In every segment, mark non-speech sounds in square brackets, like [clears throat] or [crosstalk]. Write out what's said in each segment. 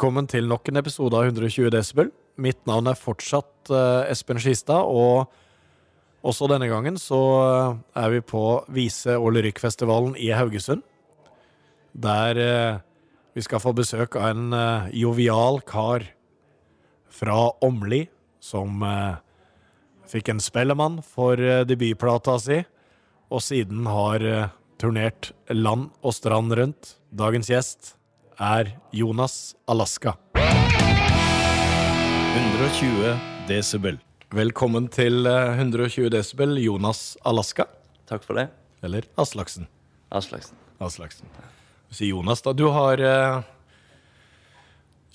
Velkommen til nok en episode av 120 desibel. Mitt navn er fortsatt eh, Espen Skistad, og også denne gangen så eh, er vi på Vise- og Lyrikkfestivalen i Haugesund. Der eh, vi skal få besøk av en jovial kar fra Åmli, som fikk en Spellemann for debutplata si, og siden har turnert land og strand rundt. Dagens gjest er Jonas Alaska. 120 desibel. Velkommen til eh, 120 desibel, Jonas Alaska. Takk for det. Eller Aslaksen. Aslaksen. Aslaksen. Si Jonas, da. Du har eh,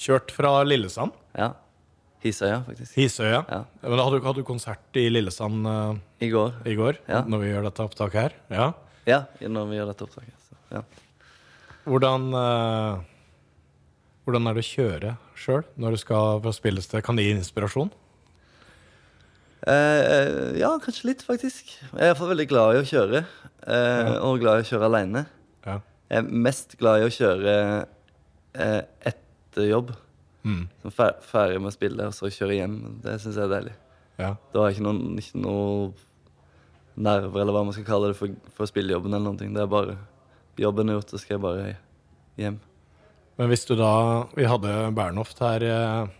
kjørt fra Lillesand, Ja. Hisøya, faktisk. Hisøya. Ja. Men hadde du, hadde du konsert i Lillesand eh, I går. i går, Ja. når vi gjør dette opptaket her. Ja. Ja, når vi gjør dette opptaket. Så, ja. Hvordan, eh, hvordan er det å kjøre sjøl når du skal spilles spillested? Kan det gi inspirasjon? Eh, eh, ja, kanskje litt, faktisk. Jeg er iallfall veldig glad i å kjøre. Eh, Og glad i å kjøre aleine. Ja. Jeg er mest glad i å kjøre eh, etter jobb. Mm. Fer ferdig med å spille, og så kjøre hjem. Det syns jeg er deilig. ja. Da har jeg ikke noen, ikke noen nerver, eller hva man skal kalle det, for, for spillejobben eller noe. Det er bare Jobben er gjort, så skal jeg bare hjem. Men hvis du da Vi hadde Bernhoft her eh,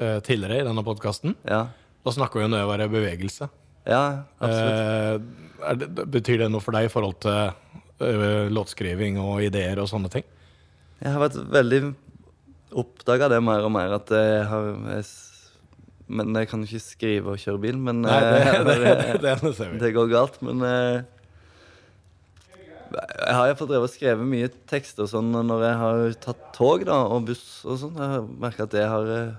eh, tidligere i denne podkasten. Ja. Da snakka vi om det å være i bevegelse. Ja, absolutt. Eh, det, betyr det noe for deg i forhold til eh, låtskriving og ideer og sånne ting? Jeg har vært veldig oppdaga det mer og mer at jeg har jeg, Men jeg kan ikke skrive og kjøre bil, men Nei, det, eh, [laughs] det, det, det det går galt. Men eh, jeg har iallfall drevet og skrevet mye tekster og sånn når jeg har tatt tog da, og buss og sånn. Jeg har merka at det har eh,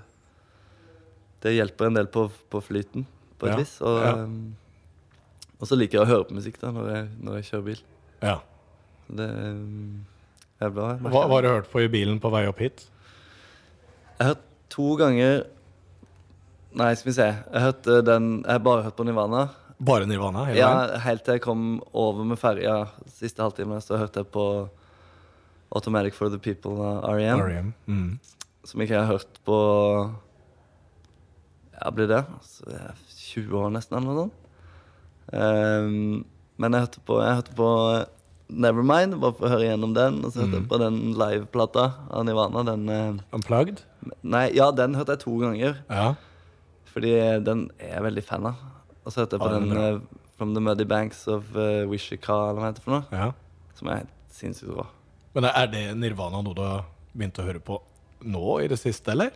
Det hjelper en del på, på flyten, på et Ja, vis. Og, ja. eh, og så liker jeg å høre på musikk da når jeg, når jeg kjører bil. Ja. Det eh, er bra. Hva har du hørt på i bilen på vei opp hit? Jeg har hørt to ganger Nei, skal vi se. Jeg har, den, jeg har bare hørt på Nirvana. Bare Nirvana? hele Ja, veien? Helt til jeg kom over med ferja siste halvtime, så hørte jeg på Automatic for the People av R.E.M. R.E.M. Mm. Som ikke jeg har hørt på Ja, blir det? Så det er 20 år nesten, eller noe sånt. Um, men jeg hørte på, jeg hørte på Nevermind, bare for å høre gjennom den. Og så hørte jeg på den liveplata av Nirvana. Den eh, Unplugged? Nei, ja, den hørte jeg to ganger. Ja. Fordi den er jeg veldig fan av. Og så hørte jeg på den den eh, From the Muddy Banks of uh, Wishika, eller hva det heter for noe. ja. Som er helt sinnssykt bra. Men er det Nirvana noe du har begynt å høre på nå i det siste, eller?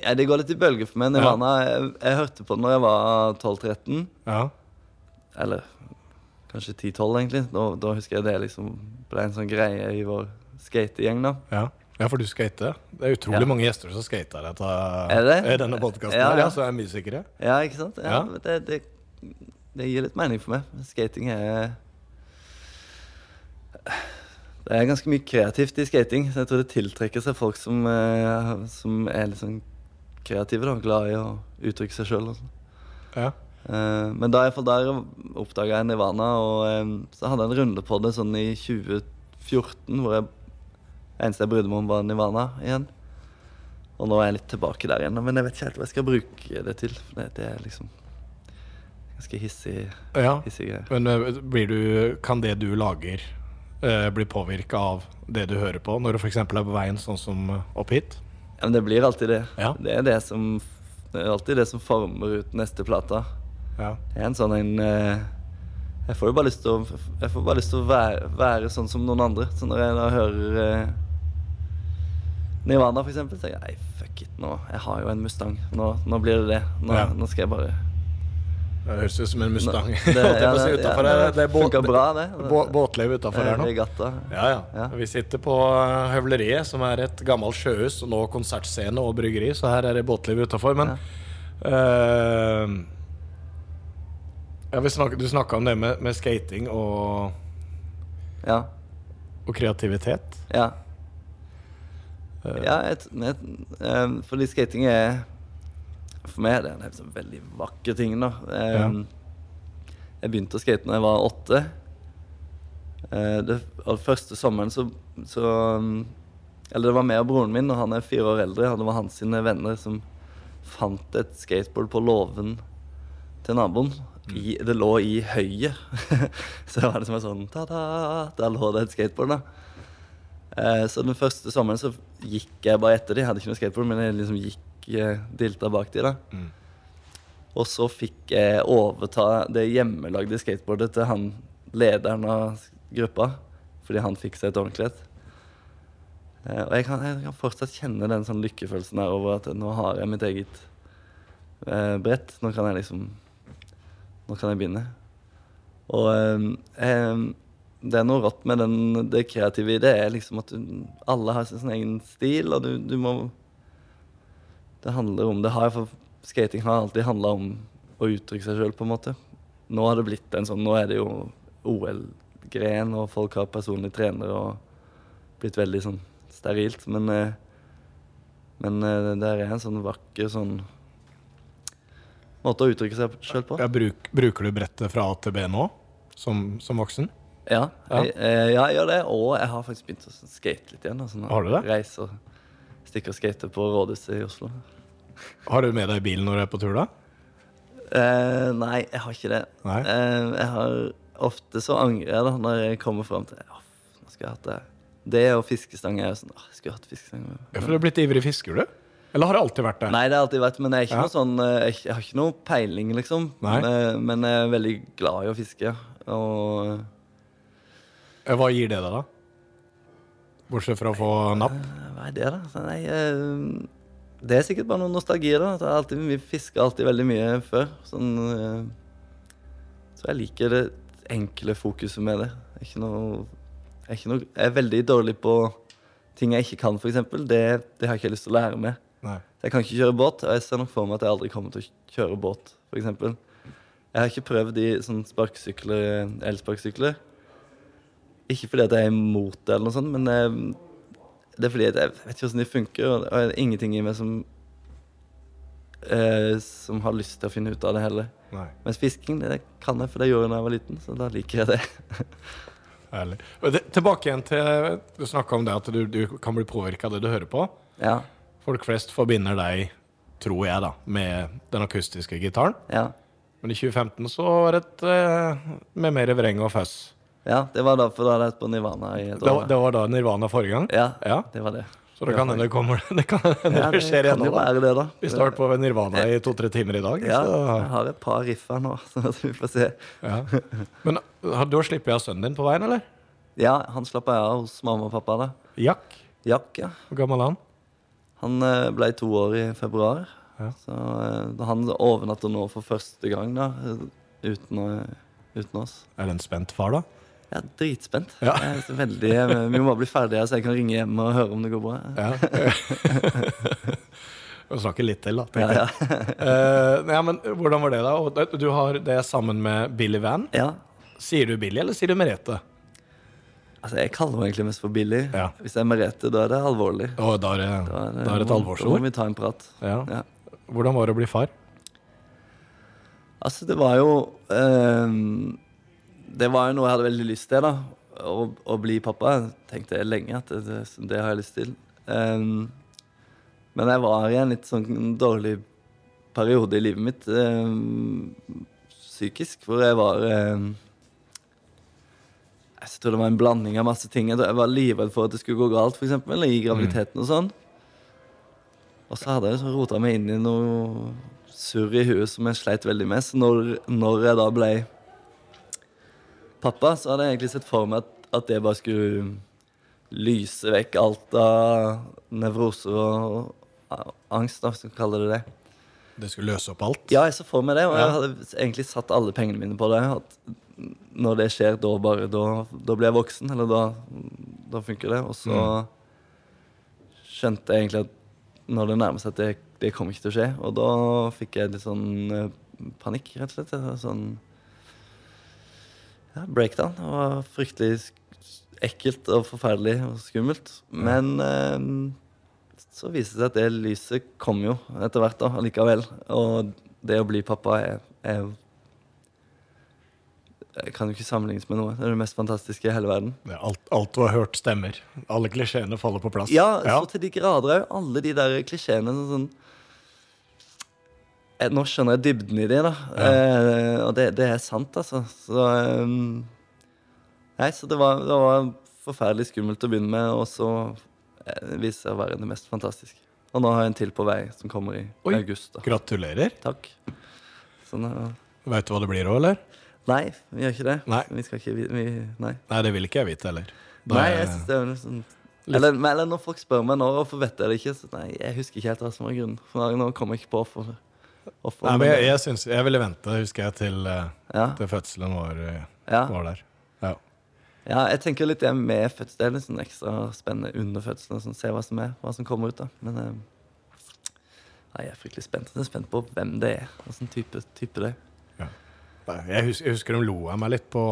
Ja, det går litt i bølger for meg. Nirvana, jeg, jeg hørte på den når jeg var 12-13. Ja. Eller kanskje 10-12, egentlig. Da, da husker jeg det liksom ble en sånn greie i vår skategjeng, da. Ja. ja, for du skater. Det er utrolig Ja. mange gjester som skater dette, Er det? i denne podkasten. Ja, Ja, ja. ja. Så er musikere. Ja, ikke sant? Ja, Ja. Det, det, det gir litt mening for meg. Skating er Det er ganske mye kreativt i skating. Så jeg tror det tiltrekker seg folk som, eh, som er litt sånn kreative. da, Glad i å uttrykke seg sjøl. Ja. Eh, men da jeg der oppdaga jeg Nirvana, og eh, så hadde jeg en runde på det sånn i 2014, hvor jeg eneste jeg brydde meg om, var Nirvana igjen. Og nå er jeg litt tilbake der igjen, men jeg vet ikke helt hva jeg skal bruke det til. Det, det er liksom ganske hissig, ja. hissig greie. Men eh, blir du, kan det du lager, uh, bli påvirka av det du hører på, når du f.eks. er på veien sånn som opp hit? Ja, men det blir alltid det. Ja. Det er det som det er alltid det som former ut neste plata. Ja. Jeg er en sånn en uh, Jeg får jo bare lyst til å Jeg får bare lyst til å være, være sånn som noen andre. Så når jeg da hører eh, Nirvana, for eksempel, så tenker jeg nei, fuck it, nå Jeg har jo en Mustang. Nå, nå blir det det. Nå, Ja. nå skal jeg bare Det høres ut som en Mustang. Det, [laughs] ja, det, ja, det Det funka bra, det. bå- Båtliv utafor her nå. Regatta. Ja, ja, Ja. Vi sitter på eh, Høvleriet, som er et gammelt sjøhus, og nå konsertscene og bryggeri, så her er det båtliv utafor. Men eh, ja, vi snak, Du snakka om det med, med skating og, Ja. og kreativitet. Ja. Uh, Ja, et, et, um, fordi skating er For meg er det en sånn veldig vakker ting. da Eh, Ja. Jeg begynte å skate da jeg var åtte. Eh, det, første sommeren så, så um, Eller det var meg og broren min, og han er fire år eldre. Og det var hans sine venner som fant et skateboard på låven til naboen. I, det lå i høyet. [laughs] så det var liksom en sånn ta-da! Der lå det et skateboard, da. Eh, så den første sommeren så gikk jeg bare etter de. Jeg hadde ikke noe skateboard, men jeg liksom gikk dilta bak de da. Mm. Og så fikk jeg overta det hjemmelagde skateboardet til han lederen av gruppa. Fordi han fikk seg et ordentlig et. Eh, og jeg kan, jeg kan fortsatt kjenne den sånn lykkefølelsen her over at nå har jeg mitt eget eh, brett. Nå kan jeg liksom Nå kan jeg begynne. Og eh, eh, det er noe rått med den, det kreative i det. er liksom at du, alle har sin egen stil, og du, du må Det handler om det har for Skating har alltid handla om å uttrykke seg sjøl, på en måte. Nå har det blitt en sånn Nå er det jo OL-gren, og folk har personlig trener og blitt veldig sånn sterilt. Men, eh, men eh, det er en sånn vakker sånn måte å uttrykke seg sjøl på. Ja, bruk, bruker du brettet fra A til B nå, som, som voksen? Ja, Ja. Jeg, jeg, jeg gjør det. Og jeg har faktisk begynt å skate litt igjen. Sånn, Har du det? Reise og stikke og skate på rådhuset i Oslo. Har du med deg bilen når du er på tur, da? Eh, nei, jeg har ikke det. Eh, jeg har Ofte så angrer jeg da når jeg kommer fram til oh, nå skal jeg hatt det. Det og fiskestang er jo sånn jeg skulle hatt fiskestang. Ja, for du er blitt ivrig fisker, du? Eller har det alltid vært det? Nei, det har alltid vært, men jeg Ja. sånn eh, jeg, jeg har ikke noe peiling, liksom. Men, men jeg er veldig glad i å fiske. Og Eh, Hva gir det deg, da? Bortsett fra å få napp? Eh, Hva er det, da? Nei, eh, det er sikkert bare noe nostalgi. da. Alltid, Vi fiska alltid veldig mye før. Sånn, eh, så jeg liker det enkle fokuset med det. Jeg er, ikke noe, jeg, er noe, jeg er veldig dårlig på ting jeg ikke kan, f.eks. Det, det har jeg ikke lyst til å lære meg. Jeg kan ikke kjøre båt, og jeg ser nok for meg at jeg aldri kommer til å kjøre båt, f.eks. Jeg har ikke prøvd i sånn sparkesykler, elsparkesykler. Ikke fordi at jeg er imot det, eller noe sånt, men eh, det er fordi jeg vet ikke hvordan de funker, og det er ingenting i meg som eh, som har lyst til å finne ut av det heller. Nei. Mens fisking det kan jeg, for det gjorde jeg da jeg var liten, så da liker jeg det. [laughs] Herlig. Tilbake igjen til Du snakka om det at du, du kan bli påvirka av det du hører på. Ja, Folk flest forbinder deg, tror jeg, da, med den akustiske gitaren. ja. Men i 2015 så var det et eh, med mer vreng og føss. Ja det var derfor da jeg vært på Nirvana i et år. det var da Nirvana forrige gang. Ja, Ja. det var det. Så [laughs] det kan hende det kommer Det kan hende Ja, det skjer igjen det, da. Vi starter på Nirvana i to-tre timer i dag. Ja, jeg har et par riff her nå, [laughs] så vi får se. ja. Men da du jeg sønnen din på veien, eller? Ja, han slapp jeg av hos mamma og pappa, da. Jack? Jack, ja. Hvor gammel er han? Han eh, ble to år i februar. Ja. Så eh, da han overnatter nå for første gang, da. eh, Uten, uten oss. Er det en spent far, da? Jeg er dritspent. Ja. Jeg er veldig, eh, vi må bare bli ferdige, så jeg kan ringe hjem og høre om det går bra. Ja. [laughs] Vi snakker litt til, da. Ja, ja. jeg. Eh, ja, men hvordan var det, da? Og Du har det sammen med Billy Van. ja. Sier du Billy, eller sier du Merete? Altså, jeg kaller meg egentlig mest for Billy. Ja. Hvis jeg er Merete, da er det alvorlig. Å, da er det, Da er da er det et Da må vi ta en prat. Ja. Ja. Hvordan var det å bli far? Altså, det var jo ehm, Det var jo noe jeg hadde veldig lyst til, da. Å, å bli pappa. Tenkte jeg lenge at det, det, har jeg lyst til. Um, men jeg var i en litt sånn dårlig periode i livet mitt um, psykisk, hvor jeg var um, Jeg tror det var en blanding av masse ting. Jeg var livredd for at det skulle gå galt, f.eks. i graviditeten og sånn. Og så hadde jeg så rota meg inn i noe surr i huet som jeg sleit veldig med. Så når, når jeg da ble pappa, så hadde jeg egentlig sett for meg at, at det bare skulle lyse vekk alt av nevroser og, og angst, da, skal vi kalle det det. Det skulle løse opp alt? Ja, jeg så for meg det, og Ja. jeg hadde egentlig satt alle pengene mine på det. At når det skjer, da bare Da, da blir jeg voksen, eller da, da funker det. Og så skjønte jeg egentlig at når det nærmer seg at det, det kommer ikke til å skje. Og da fikk jeg litt sånn eh, panikk, rett og slett. Sånn ja, breakdown. Det var fryktelig ekkelt og forferdelig og skummelt. Men eh, så viste det seg at det lyset kom jo etter hvert da, allikevel. Og det å bli pappa er, er det kan jo ikke sammenlignes med noe. Det er det mest fantastiske i hele verden. Er alt, alt du har hørt, stemmer. Alle klisjeene faller på plass. Ja, så til de grader òg. Alle de der klisjeene. Sånn, sånn Nå skjønner jeg dybden i de, da. Eh, og det, det er sant, altså. Så um, Nei, så det var, det var forferdelig skummelt å begynne med, og så eh, viser det seg å være det mest fantastiske. Og nå har jeg en til på vei, som kommer i Oi. august. da. Gratulerer. Takk. Sånn, eh, Veit du hva det blir òg, eller? nei, vi gjør ikke det. Nei. Vi skal ikke vi, vi, Nei. Nei, det vil ikke jeg vite heller. Da Nei, jeg synes det er jo sånt Litt- eller, eller når folk spør meg nå, hvorfor vet jeg det ikke? Så nei, jeg husker ikke helt hva som var grunnen. For nå kommer jeg ikke på hvorfor. Nei, men jeg, jeg, synes, jeg ville vente, husker jeg, til, eh, ja, til fødselen var, eh, ja. var der. Ja. ja, jeg tenker litt det med fødsel. Det er litt sånn ekstra spennende under fødselen. Sånn, se hva som er, hva som kommer ut. da Men eh, nei, jeg er fryktelig spent. Jeg er spent på hvem det er. Hvilken type, type det er. Jeg husker, jeg husker de lo av meg litt på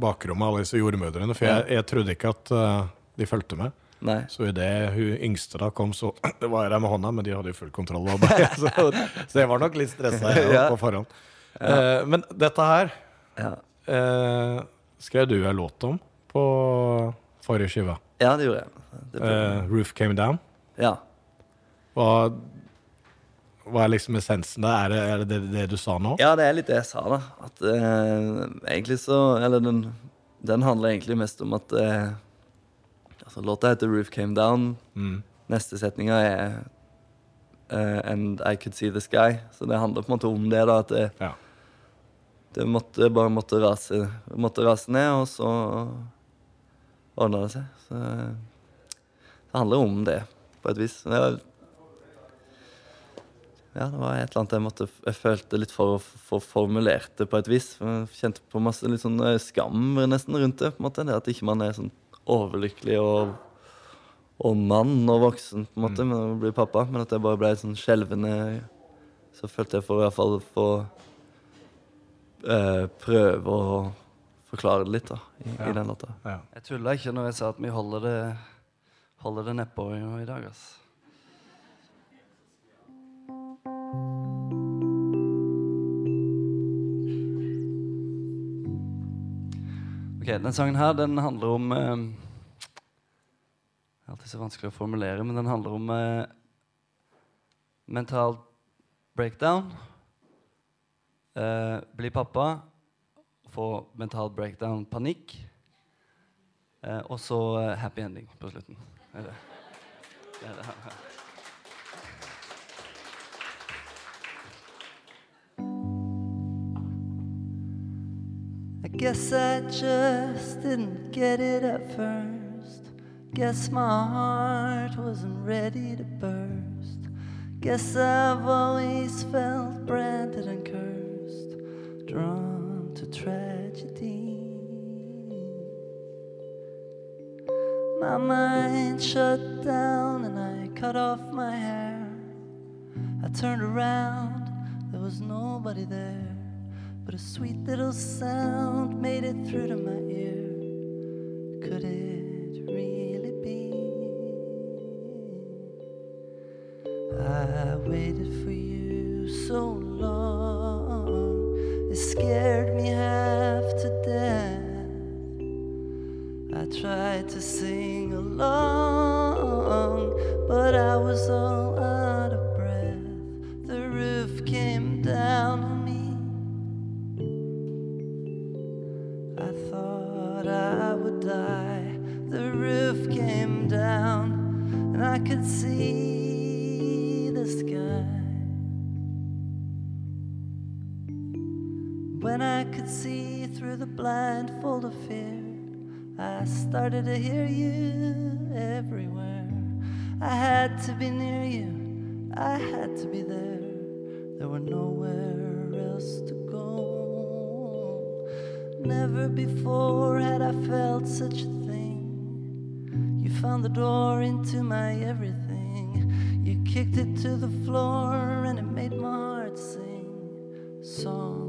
bakrommet, alle disse jordmødrene. For jeg, jeg trodde ikke at uh, de fulgte med. Nei. Så idet hun yngste da kom, så [clears throat] Det var jeg der med hånda, men de hadde jo full kontroll. over meg, [laughs] så, så jeg var nok litt stressa Ja. på forhånd. Eh, men dette her Ja. uh, skrev du en låt om på forrige skive. ja, det gjorde jeg. Det Eh, 'Roof Came Down'. ja. Hva, hva er liksom essensen der? Er det er det, det, du sa nå? ja, det er litt det jeg sa, da. At egentlig så Eller den, den handler egentlig mest om at Altså, låta heter 'Roof Came Down'. Mm. Neste setninga er uh, 'And I Could See The Sky'. Så det handler på en måte om det, da. At det, Ja. det måtte, bare måtte rase, måtte rase ned, og så ordna det seg. Så eh, det handler om det, på et vis. Det var, ja, det var et eller annet jeg måtte Jeg følte litt for få formulert det på et vis. Jeg kjente på masse litt sånn eh, skam nesten rundt det. på en måte, det At ikke man er sånn overlykkelig og, og mann og voksen på en måte, med å bli pappa. Men at jeg bare ble sånn skjelvende. Så følte jeg for i hvert fall få eh, prøve å forklare det litt da, i, Ja. i den låta. Ja. Jeg tulla ikke når jeg sa at vi holder det, holder det nedpå i, dag, ass. Ok, den sangen her, den handler om eh, Det er alltid så vanskelig å formulere, men den handler om eh, mental breakdown. Eh, bli pappa, få mental breakdown, panikk. Eh, og så eh, happy ending på slutten. Det er det. Det er det. Guess I just didn't get it at first. Guess my heart wasn't ready to burst. Guess I've always felt branded and cursed, drawn to tragedy. My mind shut down and I cut off my hair. I turned around, there was nobody there. But a sweet little sound made it through to my ear. Could it really be? I waited Never before had I felt such a thing. You found the door into my everything. You kicked it to the floor and it made my heart sing songs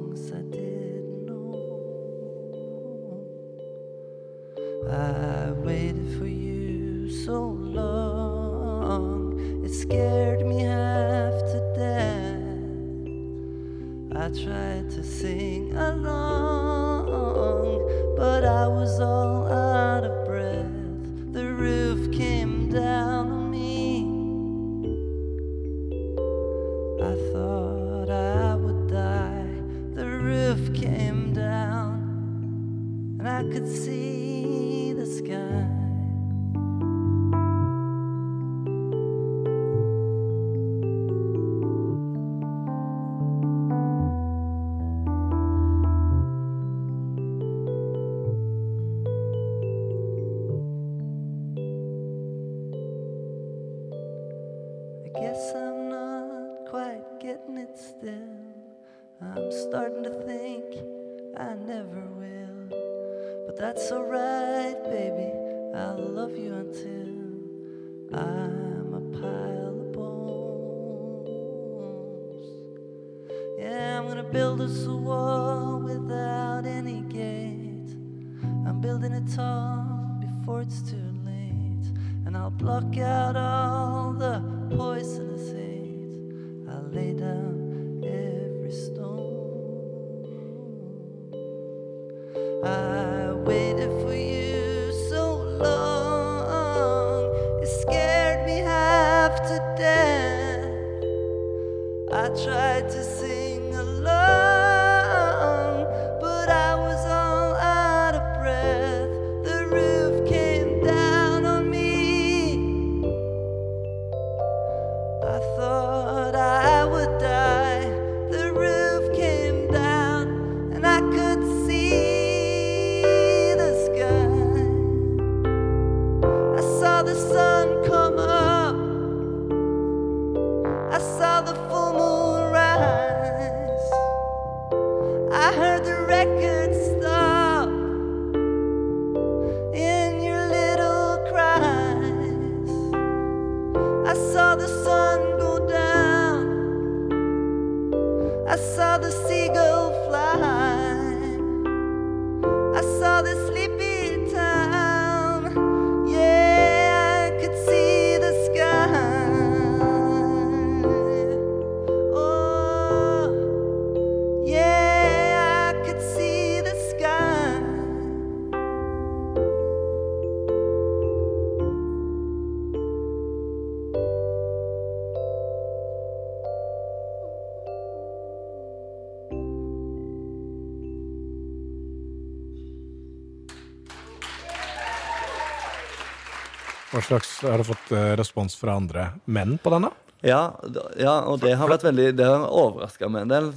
Hva slags Har du fått eh, respons fra andre menn på denne? Ja, ja, og det har vært veldig Det har overraska meg en del.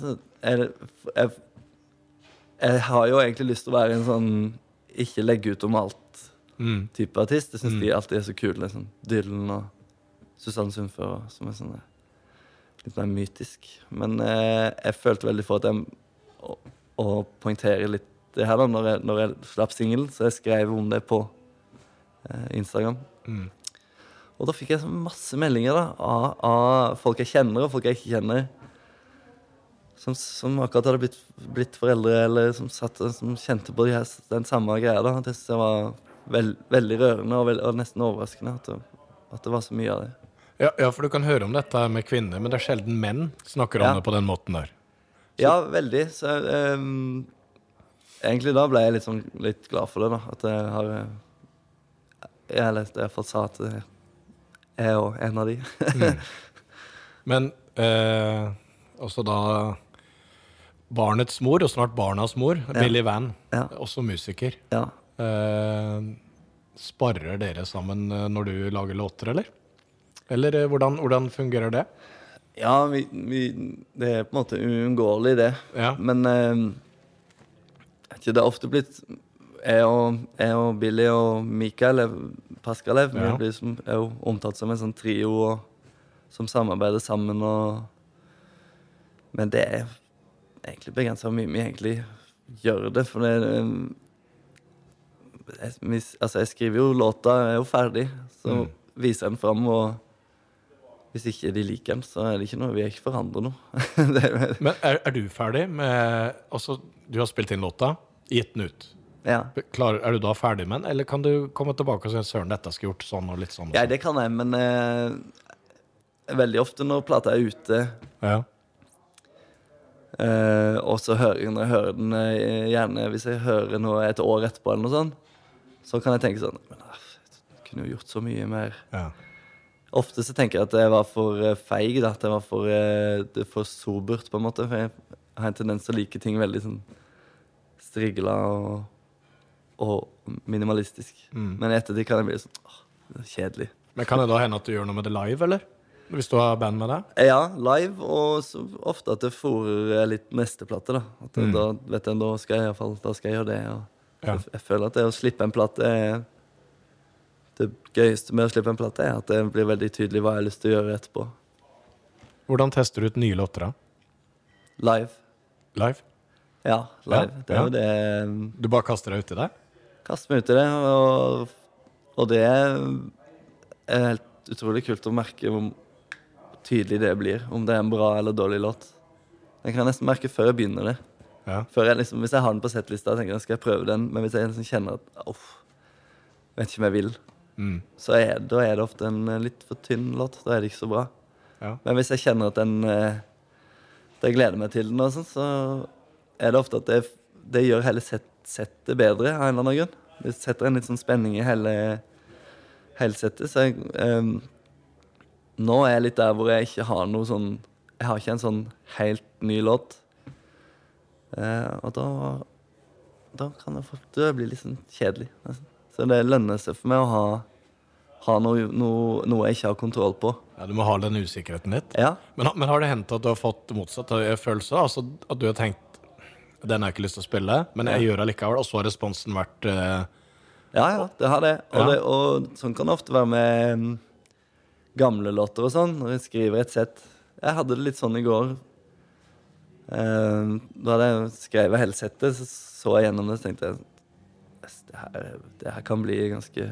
Jeg, jeg, jeg har jo egentlig lyst til å være en sånn ikke legge ut om alt-type artist. Jeg syns de alltid er så kule. Liksom. Dylan og Susanne Sundfør, som er sånn eh, litt mer mytisk. Men eh, jeg følte veldig for at jeg å, å poengtere litt det her da når jeg, når jeg slapp singelen, så jeg skrev om det på eh, Instagram. Og da fikk jeg masse meldinger da, av, av folk jeg kjenner og folk jeg ikke kjenner. Som, som akkurat hadde blitt, blitt foreldre, eller som, satt, som kjente på de her, den samme greia. da. Det var veld, veldig rørende og, veld, og nesten overraskende at det, at det var så mye av det. Ja, ja, for du kan høre om dette med kvinner, men det er sjelden menn snakker om Ja. det på den måten der. Ja, veldig. Så um, egentlig da ble jeg litt, sånn, litt glad for det, da. At jeg har eh, Jeg leste i hvert fall sa at jeg er jo en av de. [laughs] Men eh, også da barnets mor, og snart barnas mor, Billy Van, Ja. også musiker. ja. Eh, sparrer dere sammen eh, når du lager låter, eller? Eller eh, hvordan, hvordan fungerer det? Ja, vi, vi, det er på en måte uunngåelig, det. Ja. Men eh, det er ofte blitt Jeg og, jeg og Billy og Mikael Paskalev Ja. blir som, er jo omtalt som en sånn trio og, som samarbeider sammen. Og, men det er egentlig begrensa hvor mye vi egentlig gjør det. For det eh, jeg, altså jeg skriver jo låta, jeg er jo ferdig, så Mm. viser jeg den fram. og hvis ikke de liker den, så er det ikke noe Vi er ikke forandret noe. [laughs] det Men er, er du ferdig med Altså, du har spilt inn låta, gitt den ut. Ja. Klar, er du da ferdig med den, eller kan du komme tilbake og si søren, dette skulle gjort sånn og litt sånn? Og ja, sånn? det kan jeg, men eh, veldig ofte når plata er ute, Ja. Eh, og så hører jeg når jeg hører den eh, gjerne Hvis jeg hører noe et år etterpå, eller noe sånt, så kan jeg tenke sånn Men ah, jeg kunne jo gjort så mye mer. Ja. Ofte så tenker jeg at jeg var for eh, feig, da. At jeg var for, eh, det for sobert, på en måte. For jeg har en tendens til å like ting veldig sånn strigla og, og minimalistisk. Mm. Men etter det kan jeg bli sånn åh, det er kjedelig. Men kan det da hende at du gjør noe med det live, eller? Hvis du har band med deg? Ja, live, og så ofte at det fòrer litt neste plate, da. At Mm. Da vet jeg, da skal jeg i hvert fall da skal jeg gjøre det. Ja. jeg, jeg føler at det å slippe en plate er Det gøyeste med å slippe en plate, er at det blir veldig tydelig hva jeg har lyst til å gjøre etterpå. Hvordan tester du ut nye låter, da? Live. Live? Ja, live. Ja, Det er ja. jo det Du bare kaster deg uti det? Kaste meg ut i det. Og, og det er helt utrolig kult å merke hvor tydelig det blir. Om det er en bra eller dårlig låt. Jeg kan nesten merke før jeg begynner det. Ja. Jeg liksom, hvis jeg har den på settlista, tenker jeg skal jeg prøve den. Men hvis jeg liksom kjenner at uff, vet ikke om jeg vil, Mm. så er, da er det ofte en eh, litt for tynn låt. Da er det ikke så bra. Ja. Men hvis jeg kjenner at den eh, at jeg gleder meg til den, og sånn, så er det ofte at det, det gjør hele set, settet bedre av en eller annen grunn. Det setter en litt sånn spenning i hele, hele settet. Så jeg, um, nå er jeg litt der hvor jeg ikke har noe sånn Jeg har ikke en sånn helt ny låt. Uh, og da Da kan det fort det blir litt sånn kjedelig. nesten. Så det lønner seg for meg å ha, ha noe, noe, noe jeg ikke har kontroll på. ja. Du må ha den usikkerheten litt. Ja. Men, men har det hendt at du har fått motsatt følelse? Altså at du har tenkt den har jeg ikke lyst til å spille, men jeg gjør det likevel, og så har responsen vært uh, Ja, ja, det har det. Og, Ja. det, og sånn kan det ofte være med mm, gamle låter og sånn. Når jeg skriver et sett. Jeg hadde det litt sånn i går. Uh, da hadde jeg skrevet hele settet, så så jeg gjennom det og tenkte jeg, det, her, det her kan bli ganske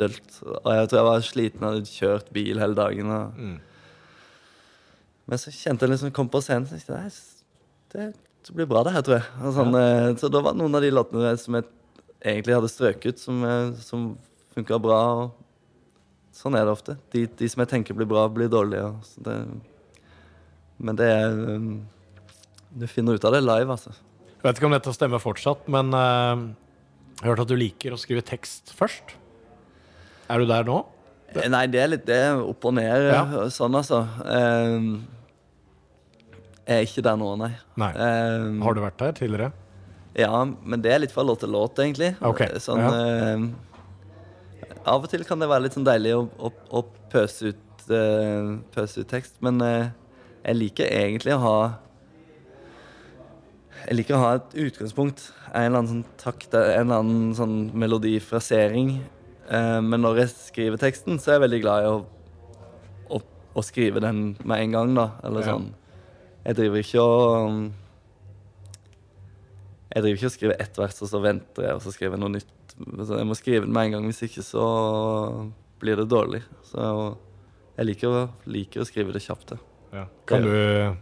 dølt. Og jeg tror jeg var sliten, hadde kjørt bil hele dagen. Og, mm. Men så kjente jeg liksom kom på scenen så tenkte jeg, det, det blir bra det her, tror jeg. Sånn, ja. Så da var det noen av de låtene som jeg egentlig hadde strøket, som, eh, som funka bra. Og sånn er det ofte. De, de som jeg tenker blir bra, blir dårlige. det, men det er um, Du finner ut av det live, altså. Jeg vet ikke om dette stemmer fortsatt, men eh, jeg har hørt at du liker å skrive tekst først. Er du der nå? Det. Nei, det er litt det er opp og ned, Ja. eh, sånn altså. Um, jeg er ikke der nå, nei. Nei. Um, Har du vært der tidligere? Ja, men det er litt fra låt til låt, egentlig. Okay. Sånn, eh, av og til kan det være litt sånn deilig å, å, å pøse, ut, uh, pøse ut tekst, men uh, jeg liker egentlig å ha Jeg liker å ha et utgangspunkt, en eller annen sånn takt, en eller annen sånn melodifrasering. Eh, men når jeg skriver teksten, så er jeg veldig glad i å, å, å skrive den med en gang, da. Eller Ja. sånn. Jeg driver ikke og um, jeg driver ikke og skriver ett vers, og så venter jeg, og så skriver jeg noe nytt. Jeg må skrive det med en gang, hvis ikke så blir det dårlig. Så jeg liker å, liker å skrive det kjapt. ja. Kan du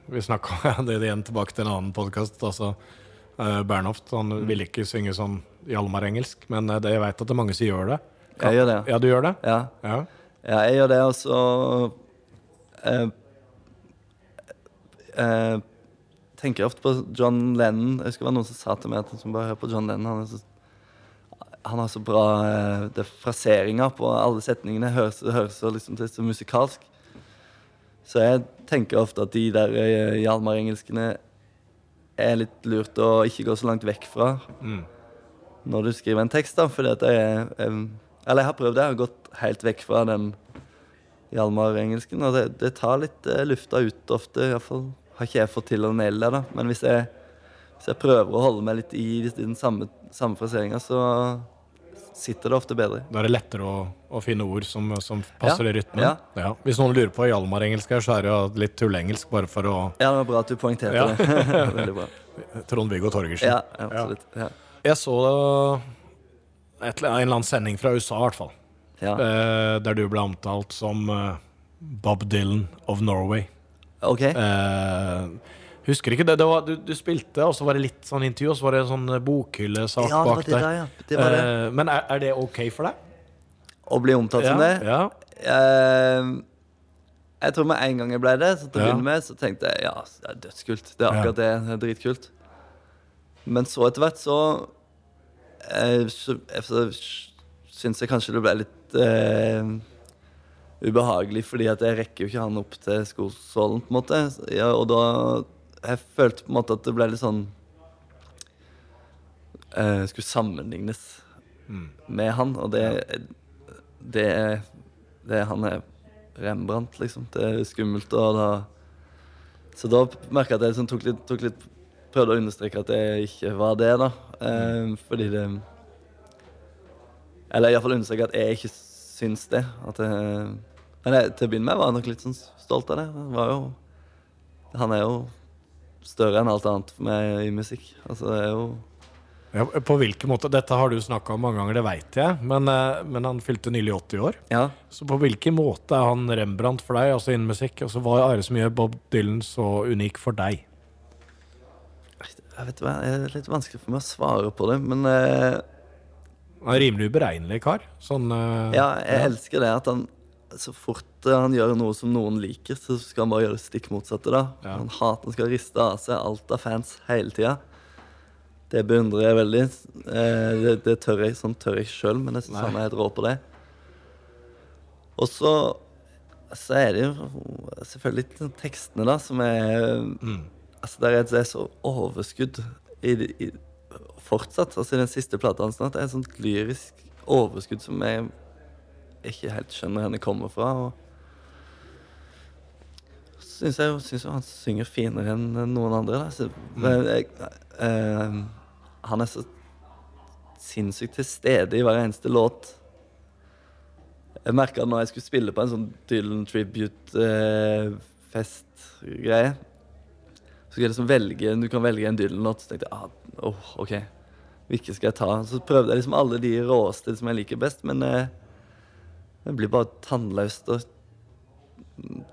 Vi snakka om [laughs] det igjen tilbake til en annen podkast. Altså, eh, Bernhoft han ville ikke synge sånn Hjalmar-engelsk, men eh, det, jeg veit at det er mange som gjør det. Jeg gjør det. Ja, du gjør det? Ja, Ja. ja jeg gjør det, og så eh, eh, tenker ofte på John Lennon. Jeg husker det var noen som sa til meg at han bare hør på John Lennon. Han, så, han har så bra eh, det fraseringer på alle setningene. Høres, høres liksom det er så musikalsk. Så jeg tenker ofte at de der eh, Hjalmar-engelskene er litt lurt å ikke gå så langt vekk fra Mm. når du skriver en tekst. da, fordi at jeg, jeg, Eller jeg har prøvd det, jeg har gått helt vekk fra den Hjalmar-engelsken. Og det, det tar litt eh, lufta ut ofte. i hvert fall har ikke jeg fått til å naile det. da, Men hvis jeg, hvis jeg prøver å holde meg litt i, i den samme, samme fraseringa, så sitter det ofte bedre. Da er det lettere å, å finne ord som, som passer Ja. i rytmen. Ja. Hvis noen lurer på Hjalmar-engelsk her, så er det jo litt tullengelsk bare for å Ja, det var bra at du poengterte Ja. det. [laughs] Veldig bra. [laughs] Trond-Viggo Torgersen. Ja, absolutt. Ja. Jeg så et, en eller annen sending fra USA, i hvert fall, Ja. eh, der du ble omtalt som eh, Bob Dylan of Norway. OK. Eh, husker ikke det. det var, du, du spilte, og så var det litt sånn intervju, og så var det en sånn bokhyllesak Ja, det var bak det der. der, ja. Det var det. Eh, men er, er det ok for deg? Å bli omtalt som det? Ja. Eh, Jeg tror med en gang jeg ble det, så til å Ja. begynne med, så tenkte jeg ja, det er dødskult. Det er Ja. akkurat det. Det er dritkult. Men så etter hvert så eh, så, så syns jeg kanskje det ble litt eh, ubehagelig, fordi at jeg rekker jo ikke han opp til skosålen, på en måte. Ja, og da Jeg følte på en måte at det ble litt sånn uh, Skulle sammenlignes med han, og det Det er det, Han er Rembrandt, liksom. Det er skummelt, og da Så da merka jeg at jeg liksom tok litt, tok litt Prøvde å understreke at jeg ikke var det, da. Eh, fordi det Eller iallfall understreke at jeg ikke syns det. At jeg, men jeg, til å begynne med var jeg nok litt sånn stolt av det. Jo Han er jo større enn alt annet for meg i musikk. Altså, det er jo Ja, på hvilken måte? Dette har du snakka om mange ganger, det veit jeg. Men, eh, men han fylte nylig 80 år. Ja. Så på hvilken måte er han Rembrandt for deg, altså innen musikk? Altså, hva er det som gjør Bob Dylan så unik for deg? Jeg vet hva, Det er litt vanskelig for meg å svare på det, men eh, Han er rimelig uberegnelig kar. Sånn uh, Ja, jeg elsker det at han så fort eh, han gjør noe som noen liker, så skal han bare gjøre det stikk motsatte. da. Ja. Han hater, han skal riste av seg alt av fans hele tida. Det beundrer jeg veldig. Eh, det, det tør jeg, sånn tør jeg sjøl, men jeg syns han er helt rå på det. Og så, så er det jo selvfølgelig sånn tekstene, da, som er Altså, der er det så overskudd i, i, fortsatt. Altså, i den siste plata hans at det er et sånt lyrisk overskudd som jeg ikke helt skjønner hvor kommer fra. Og syns jeg jo synes han synger finere enn noen andre. Så, men jeg, eh, han er så sinnssykt til stede i hver eneste låt. Jeg merka når jeg skulle spille på en sånn Dylan tribute-fest-greie Så skulle jeg liksom velge Du kan velge en Dylan-låt. Så tenkte jeg ah, åh, OK, hvilke skal jeg ta? Så prøvde jeg liksom alle de råeste som jeg liker best, men eh, det blir bare tannløst og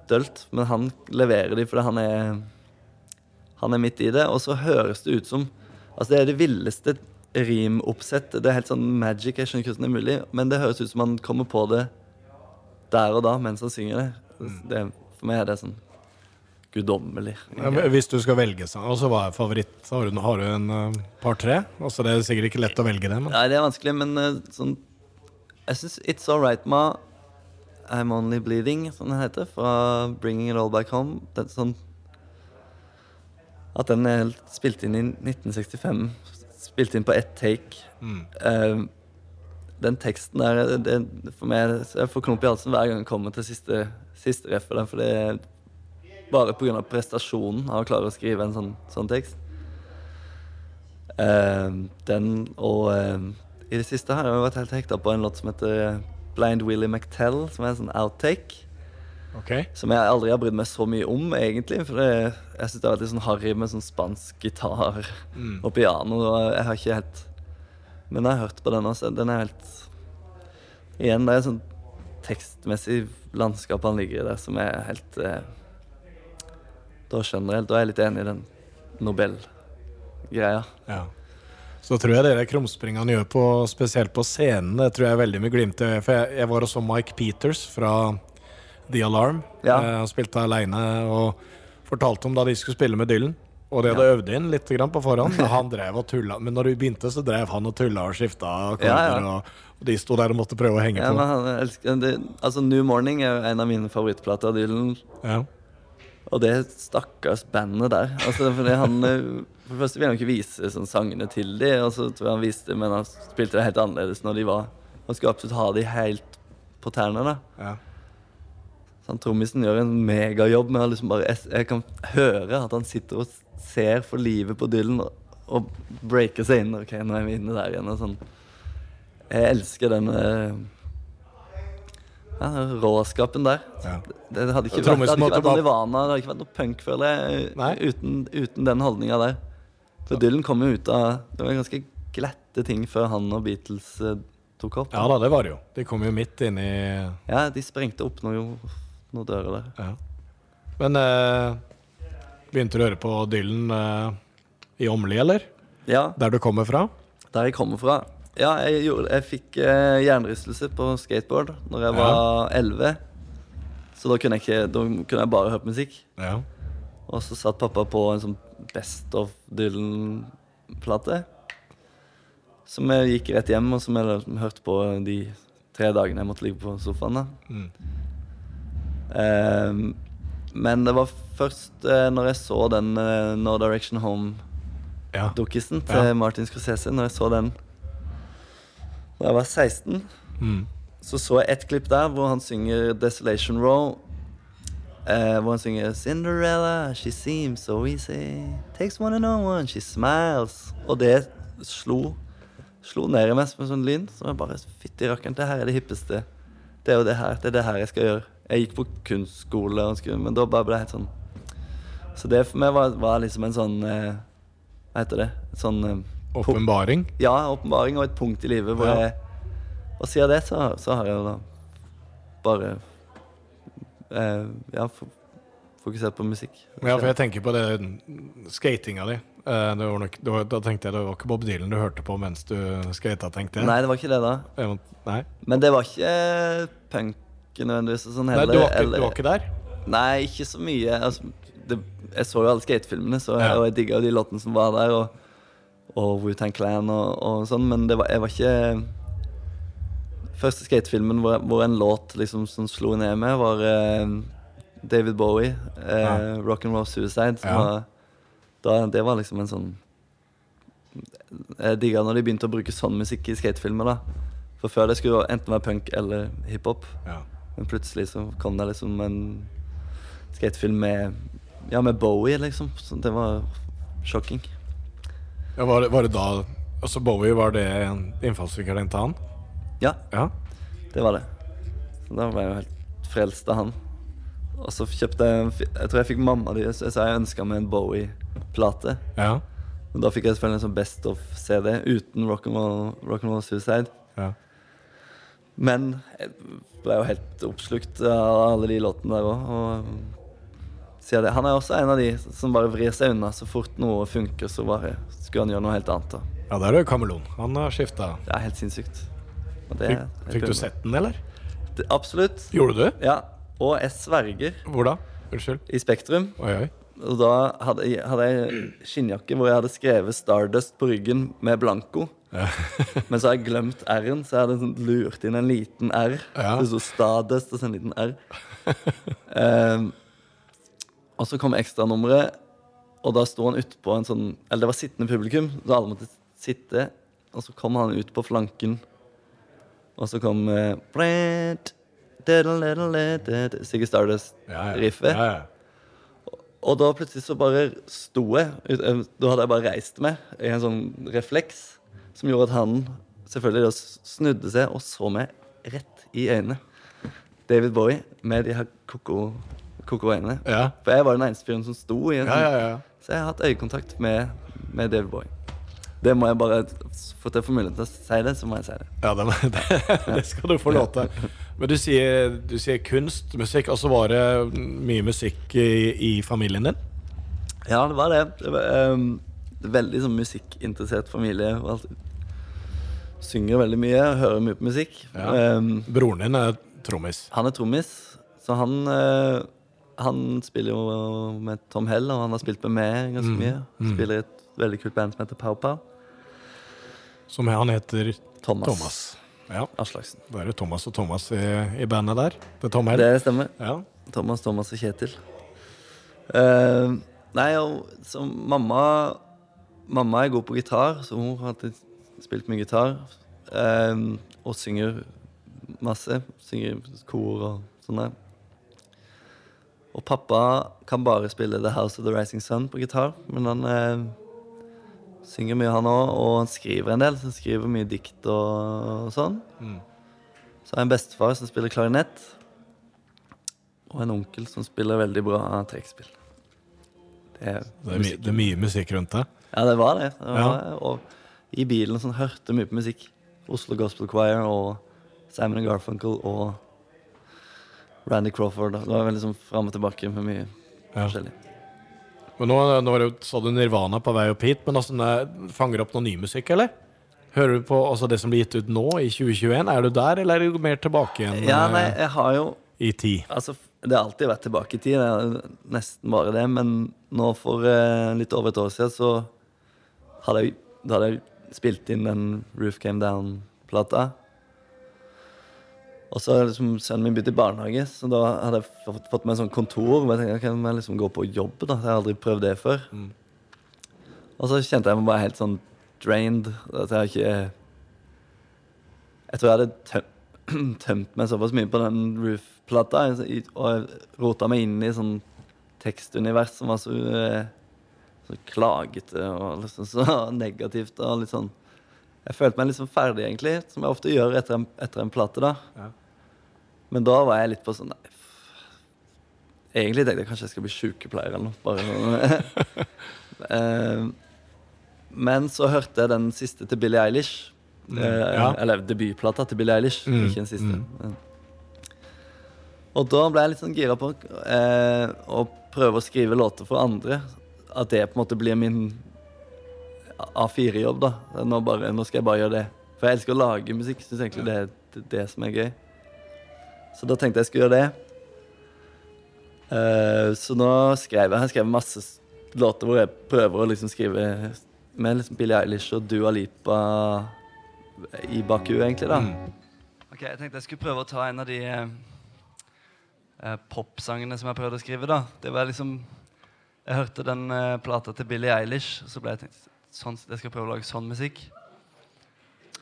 dølt. Men han leverer de fordi han er Han er midt i det. Og så høres det ut som Altså, det er det villeste rimoppsettet. Det er helt sånn magic. Jeg skjønner hvordan det er mulig, men det høres ut som han kommer på det der og da mens han synger det. det for meg er det sånn guddommelig. Ja, Hvis du skal velge sang, altså hva er favoritt? Har du, har du en uh, par-tre? Altså, det er sikkert ikke lett å velge det, men Nei, det er vanskelig, men uh, sånn Jeg syns It's Alright Ma I'm Only Bleeding, som den heter, fra Bringing It All Back Home. Det er sånn At den er spilt inn i 1965. Spilt inn på ett take. Eh, den teksten der det, For meg Jeg får klump i halsen hver gang jeg kommer til siste, siste reffet for det bare pga. prestasjonen av å klare å skrive en sånn, sånn tekst. Eh, den og eh, i det siste har jeg vært helt hekta på en låt som heter Blind Willie McTell, som er en sånn outtake. Okay. Som jeg aldri har brydd meg så mye om, egentlig. For det, jeg syns det er litt sånn harry med sånn spansk gitar og piano. Og jeg har ikke helt Men jeg har hørt på den også. Den er helt Igjen, det er et sånn tekstmessig landskap han ligger i der, som er helt eh, Da skjønner jeg Da er jeg litt enig i den Nobel-greia. Ja. Så tror jeg det krumspringene gjør på, spesielt på scenen, det tror jeg er veldig med glimt i øyet. For jeg, jeg var og så Mike Peters fra The Alarm. Ja. Eh, Han spilte aleine og fortalte om da de skulle spille med Dylan. Og de hadde øvd inn litt på forhånd. og Han drev og tulla. Men når du begynte, så drev han og tulla og skifta akkorder. Ja, ja. Og, og de sto der og måtte prøve å henge Ja, på. han Altså, New Morning er en av mine favorittplater av Dylan. Og det stakkars bandet der. Altså, fordi han eh, For det første ville han ikke vise sånn, sangene til dem, og så tror jeg han viste men han spilte det helt annerledes når de var Han skulle absolutt ha de helt på tærne. da Ja. Så han Trommisen gjør en megajobb med å liksom bare Jeg, jeg kan høre at han sitter og ser for livet på Dylan og, og breaker seg inn. Ok, nå er vi inne der igjen. Og sånn. Jeg elsker den eh, ja, råskapen der. Ja. Det hadde ikke vært, hadde ikke vært Nirvana, det hadde ikke vært noe punk, føler jeg, uten, uten den holdninga der. For Dylan kom jo ut av Det var ganske glatte ting før han og Beatles eh, tok opp. ja da, det var det jo. De kom jo midt inn i Ja, de sprengte opp noen, noen dører der. Ja. Men eh, begynte du å høre på Dylan eh, i Åmli, eller? Ja, Der du kommer fra? der jeg kommer fra. Ja, jeg, gjorde, jeg fikk eh, hjernerystelse på skateboard når jeg var elleve. Så da kunne jeg, ikke, da kunne jeg bare hørt musikk. Ja. Og så satt pappa på en sånn Best of Dylan-plate. Som jeg gikk rett hjem, og som jeg hørte på de tre dagene jeg måtte ligge på sofaen. da. Mm. eh, men det var først eh, når jeg så den eh, No Direction Home-dukkisen Ja. til. Martin Scorsese, når jeg så den da jeg var 16, Mm. så så jeg et klipp der hvor han synger Desolation Row. Eh, hvor han synger Cinderella, she seems so easy. Takes one and know one, she smiles. Og det slo Slo ned i meg som en sånn lyn. Så jeg bare Fytti rakkeren, det her er det hippeste. Det er jo det her det er det her jeg skal gjøre. Jeg gikk på kunstskole, men da bare ble det helt sånn Så det for meg var, var liksom en sånn eh, Hva heter det? En sånn eh, Åpenbaring. ja, åpenbaring og et punkt i livet hvor Ja. jeg Og siden det så, så har jeg jo da bare eh, Ja, fokusert på musikk. Ja, for jeg tenker på det skatinga di. Eh, nok, var, da tenkte jeg det var ikke Bob Dylan du hørte på mens du skata, tenkte jeg. Nei, det var ikke det, da. Nei, Men det var ikke punk nødvendigvis sånn Nei du, var ikke, eller- du var ikke der? Nei, ikke så mye. Altså, det, jeg så jo alle skatefilmene, så Ja. og jeg digga de låtene som var der. Og, og Wu-Tang Clan og, og sånn, men det var, jeg var ikke Første skatefilmen hvor, hvor en låt liksom som slo ned med, var eh, David Bowie, eh, Ja. Rock and Roll Suicide. Som Ja. var, da, det var liksom en sånn Jeg digga når de begynte å bruke sånn musikk i skatefilmer. da For før det skulle enten være punk eller hiphop. Ja. Men plutselig så kom det liksom en skatefilm med Ja, med Bowie, liksom. Så det var sjokking. Ja, var, det, var det da Altså Bowie, var det en innfallsvinkel til han? Ja, Ja. det var det. Så da ble jeg jo helt frelst av han. Og så kjøpte jeg Jeg tror jeg fikk mamma di Så jeg sa jeg ønska meg en Bowie-plate. Ja. Og da fikk jeg selvfølgelig en sånn Best of-CD uten Rock'n'Roll rock and roll Suicide. ja. Men jeg ble jo helt oppslukt av alle de låtene der òg. Og sier det. Han er også en av de som bare vrir seg unna. Så fort noe funker, så bare skulle han gjøre noe helt annet. Da. Ja, der er jo Kameleon. Han har skifta. Det er helt sinnssykt. Og det Fikk, fikk du sett den, eller? Det, absolutt. Gjorde du? Ja. Og jeg sverger Hvor da? Unnskyld. i Spektrum. Oi, oi. Og da hadde hadde jeg skinnjakke hvor jeg hadde skrevet Stardust på ryggen med blanko. Ja. [laughs] Men så har jeg glemt R-en, så jeg hadde sånn lurt inn en liten R. Ja. Det sto Stardust og så en liten R. um, [laughs] og så kom ekstranummeret, og da sto han utpå en sånn Eller det var sittende publikum, så alle måtte sitte. Og så kom han ut på flanken, og så kom eh, Sigurd Stardust-riffet. Ja, ja. Og da plutselig så bare sto jeg eh, Da hadde jeg bare reist meg i en sånn refleks som gjorde at han selvfølgelig snudde seg og så meg rett i øynene. David Bowie med de her koko koko øynene. ja. For jeg var den eneste fyren som sto i en Ja, sånn ja, ja. Så jeg har hatt øyekontakt med, med David Boy. Det må jeg bare For at jeg får mulighet til å si det, så må jeg si det. Ja, det, [laughs] det, det skal du få lov til. Men du sier, du sier kunst, musikk, og så var det mye musikk i, i familien din? Ja, det var det. det var, um, veldig sånn musikkinteressert familie. og alt. Synger veldig mye, hører mye på musikk. Ja. Um, Broren din er trommis. han er trommis, så han eh, Han spiller jo med Tom Hell, og han har spilt med meg ganske Mm, mye. mm. Spiller i et veldig kult band som heter Pow Pow. Som han heter Thomas, Thomas. Ja, Aslaksen. Da er det Thomas og Thomas i, i bandet der. Det Tom Hell. Det stemmer. Ja. Thomas, Thomas og Kjetil. Uh, nei, og så mamma Mamma er god på gitar, så hun har alltid spilt mye gitar. Uh, og synger masse. Synger kor og sånn der. Og pappa kan bare spille The House of the Rising Sun på gitar, men han eh, synger mye, han òg. Og han skriver en del, så han skriver mye dikt og, sånn. Mm. Så har jeg en bestefar som spiller klarinett. Og en onkel som spiller veldig bra trekkspill. Det er, Det, er my, det er mye musikk rundt deg. Ja, det var det. det var, Og i bilen sånn, hørte mye på musikk. Oslo Gospel Choir og Simon Garfunkel og Randy Crawford. Det var sånn fram og tilbake med mye Ja. forskjellig. Men nå, nå var det sa du Nirvana på vei opp hit, men altså, fanger du opp noe ny musikk, eller? Hører du på altså, det som blir gitt ut nå, i 2021? Er du der, eller er du mer tilbake igjen Ja, eh, nei, jeg har jo i tid? Altså, Det har alltid vært tilbake i tid. Det er nesten bare det. Men nå for eh, litt over et år siden så hadde jeg, da hadde jeg spilt inn den Roof Came Down-plata. Og så liksom sønnen min begynte i barnehage, så da hadde jeg fått, fått meg en sånn kontor. hvor jeg tenkte, må jeg liksom gå på jobb, da. Jeg har aldri prøvd det før. Og så kjente jeg meg bare helt sånn drained. At jeg ikke Jeg tror jeg hadde tømt, [clears throat] tømt meg såpass mye på den Roof-plata og rota meg inn i sånn tekstunivers som var så, eh, så klagete og liksom så [laughs] negativt og litt sånn Jeg følte meg litt sånn ferdig, egentlig, som jeg ofte gjør etter en, etter en plate. da. Ja. Men da var jeg litt på sånn Nei, egentlig tenkte jeg kanskje jeg skal bli sykepleier eller noe. Bare sånn. [laughs] Eh, Men så hørte jeg den siste til Billie Eilish. Mm, ja. Eller debutplata til Billie Eilish, Mm, ikke den siste. Mm. Og da ble jeg litt sånn gira på eh, å prøve å skrive låter for andre. At det på en måte blir min A4-jobb, da. Nå, bare, nå skal jeg bare gjøre det. For jeg elsker å lage musikk. Syns egentlig det er det, det som er gøy. Så da tenkte jeg skulle gjøre det. Uh, så nå skrev jeg Jeg skrev masse låter hvor jeg prøver å liksom skrive med liksom Billie Eilish og Dua Lipa i bakhuet, egentlig, da. Ok, Jeg tenkte jeg skulle prøve å ta en av de eh, eh, popsangene som jeg prøvde å skrive. da. Det var liksom Jeg hørte den eh, plata til Billie Eilish, og så ble jeg tenkt sånn, jeg skal prøve å lage sånn musikk.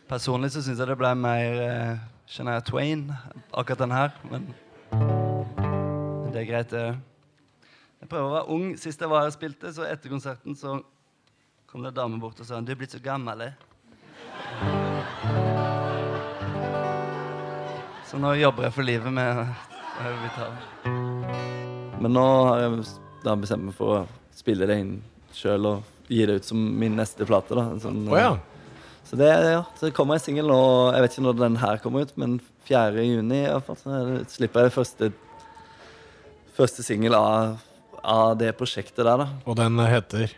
Personlig så syns jeg det ble mer eh, Shania Twain, akkurat den her. Men, det er greit, det. Jeg prøver å være ung. Sist jeg var her og spilte, så etter konserten så kom det en dame bort og sa 'Du er blitt så gammel'. eh». Så nå jobber jeg for livet med vitale. Men nå har jeg bestemt meg for å spille det inn sjøl og gi det ut som min neste plate. da. Sånn, oh, ja. Så det, ja, så det kommer en singel nå. Jeg vet ikke når den her kommer ut, men 4. juni i hvert fall, så er slipper jeg første, første singel av, av det prosjektet der. da. Og den heter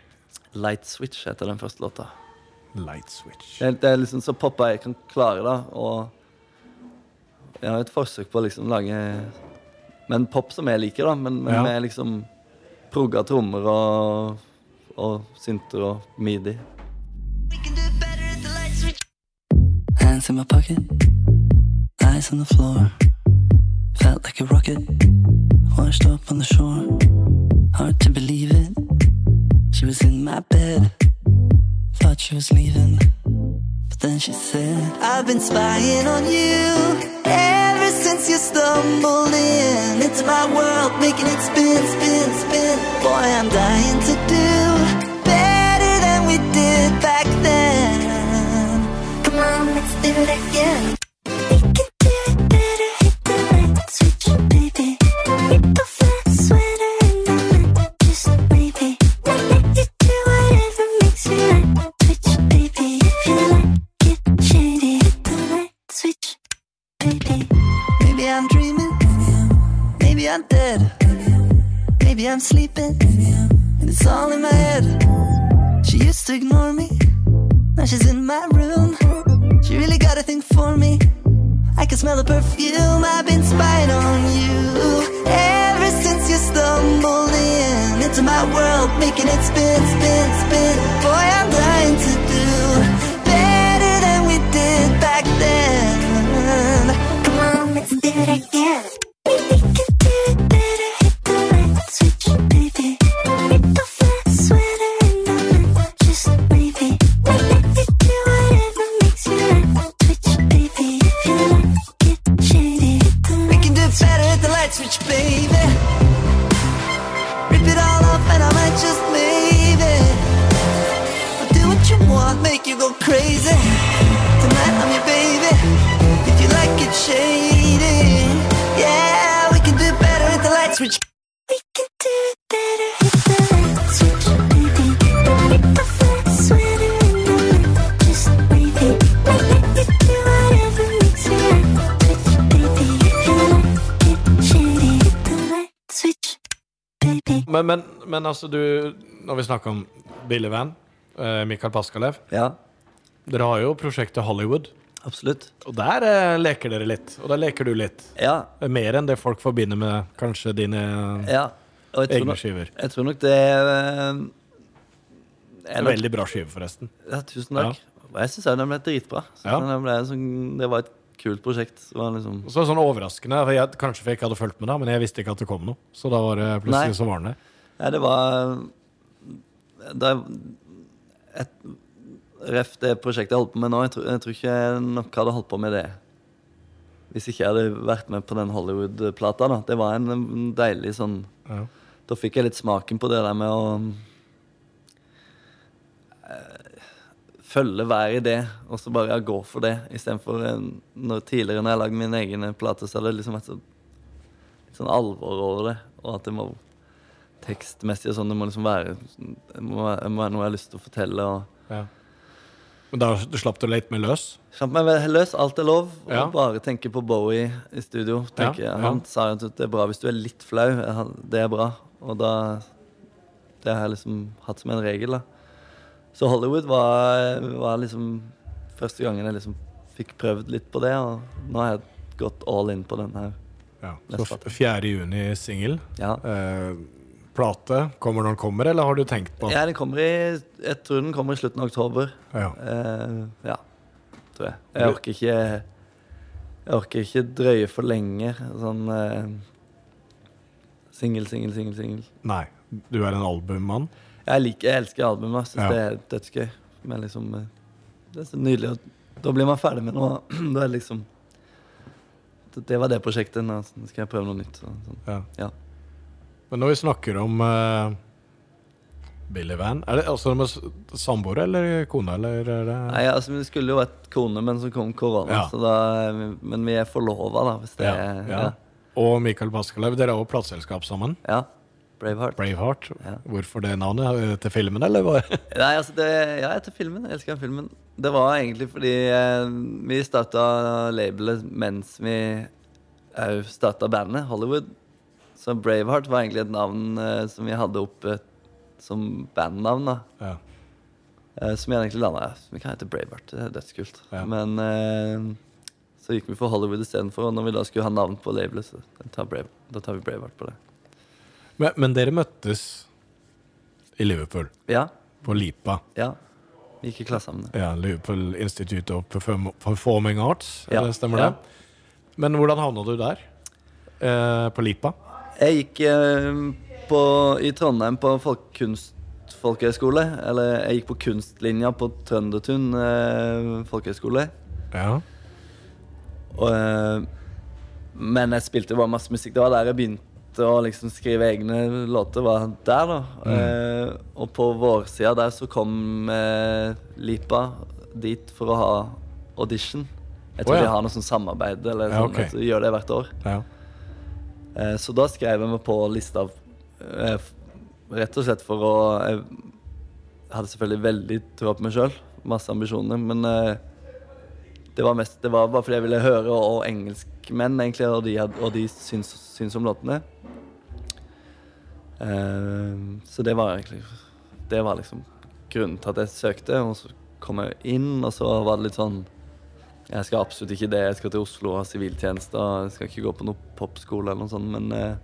Light Switch heter den første låta. Light Switch. Det, det er liksom så poppa jeg kan klare, da. Og jeg har et forsøk på å liksom lage Men pop som jeg liker, da. Men, men Ja. med liksom progga trommer og, og synter og midi. We can do it better at the light switch. Hands in my pocket, eyes on the floor. Felt like a rocket, washed up on the shore. Hard to believe it. She was in my bed, thought she was leaving. Then she said, I've been spying on you ever since you stumbled in It's my world, making it spin, spin, spin. Boy, I'm dying to do better than we did back then. Come on, let's do it again. I'm sleeping, and it's all in my head. She used to ignore me, now she's in my room. She really got a thing for me. I can smell the perfume. I've been spying on you ever since you stumbled in into my world, making it spin, spin, spin. Boy, I'm dying to do the switch. We can do it better Hit the light switch, baby. Rip the that sweater and then just maybe let you do whatever makes you like Switch, baby. If you like it shady, hit the light switch, baby. Men, men, men altså, du Når vi snakker om Billy Van, eh, Mikael Paskalev Ja. Dere har jo prosjektet Hollywood. Absolutt. Og der eh, leker dere litt. Og der leker du litt. Ja. Mer enn det folk forbinder med kanskje dine ja. Og jeg tror, egne nok, skiver. jeg tror nok det er, er er nok, Veldig bra skive, forresten. ja, Tusen takk. Og jeg syns den ble dritbra. Så Ja. den ble sånn, det var et kult prosjekt. Det var liksom så sånn overraskende, for jeg, kanskje for jeg ikke hadde fulgt med, da, men jeg visste ikke at det kom noe. Så da var det plutselig Nei. så var den der. Nei, det var Det er et Ref det prosjektet jeg holdt på med nå. Jeg tror, jeg tror ikke jeg nok hadde holdt på med det hvis ikke jeg hadde vært med på den Hollywood-plata. da. Det var en, en deilig sånn Ja. Da fikk jeg litt smaken på det der med å øh, følge hver idé, og så bare gå for det. Istedenfor eh, når tidligere når jeg lagde min egen plate, så hadde det liksom vært så, litt sånn alvor over det. Og at det må tekstmessig og sånn, det må liksom være Det må, det må være noe jeg har lyst til å fortelle. og Ja. Men da du slapp du litt med løs? Slapp meg løs, alt er lov. Og Ja. bare tenke på Bowie i studio. Tenker, Ja, ja. Han sa jo at det er bra hvis du er litt flau. Det er bra. Og da Det har jeg liksom hatt som en regel, da. Så Hollywood var, var liksom første gangen jeg liksom fikk prøvd litt på det, og nå har jeg gått all in på den her. Ja. Så 4. juni singel. Ja. Eh, plate. Kommer når den kommer, eller har du tenkt på ja, den kommer i Jeg tror den kommer i slutten av oktober. Ja. Uh, ja, tror jeg. Jeg orker ikke Jeg orker ikke drøye for lenge. Sånn uh, Singel, singel, singel, singel. Nei. Du er en albummann? Jeg, liker, jeg elsker albumet. Syns Ja. det er dødsgøy. Men liksom eh, Det er så nydelig. og Da blir man ferdig med noe. [clears throat] Da er det liksom det var det prosjektet. Nå skal jeg prøve noe nytt. Så, sånn. Ja. Ja. Men når vi snakker om uh, Billy Van, er det altså med samboere eller kone, eller er Nei, altså Vi skulle jo vært kone, men så kom korona. Ja. Så da, men vi er forlova, da. Hvis det Ja, er ja. ja. Og Mikael Paskalev, dere har også plateselskap sammen. ja. Braveheart. Braveheart. Ja. Hvorfor det navnet? Eh, Til filmen, eller? [laughs] Nei, altså det, Ja, etter filmen. Jeg elsker filmen. Det var egentlig fordi eh, vi starta labelet mens vi òg starta bandet, Hollywood. Så Braveheart var egentlig et navn eh, som vi hadde oppe som bandnavn. da Ja. Eh, Som jeg egentlig landa ja, Vi kan hete Braveheart. Det er dødskult. Ja. Men eh, så gikk vi for Hollywood istedenfor. Og når vi da skulle ha navn på labelet, så tar Brave, da tar vi Braveheart på det. Men, men dere møttes i Liverpool, Ja. på Lipa. Ja. Vi gikk i klasse sammen. Ja, Liverpool Institute of Perform Performing Arts, Ja, eller stemmer ja. det? Men hvordan havna du der? Eh, på Lipa? Jeg gikk eh, på, i Trondheim på folk, kunstfolkehøgskole. Eller jeg gikk på kunstlinja på Trøndertun eh, folkehøgskole. Ja. Og, eh, men jeg spilte bare masse musikk. Det var der jeg begynte å liksom skrive egne låter. var der da eh, Og på vårsida der så kom eh, Lipa dit for å ha audition. Jeg tror oh, ja. de har noe sånn samarbeid, eller Ja, sånn, okay. gjør det hvert år. ja. Eh, Så da skrev jeg meg på lista eh, rett og slett for å Jeg hadde selvfølgelig veldig tro på meg sjøl, masse ambisjoner, men eh, det var mest Det var bare fordi jeg ville høre og, engelskmenn, egentlig, og de, og de syns, syns om låtene. Eh, Så det var egentlig Det var liksom grunnen til at jeg søkte, og så kom jeg inn, og så var det litt sånn jeg skal absolutt ikke det. Jeg skal til Oslo og ha siviltjeneste. Jeg skal ikke gå på noe popskole eller noe sånt, men eh,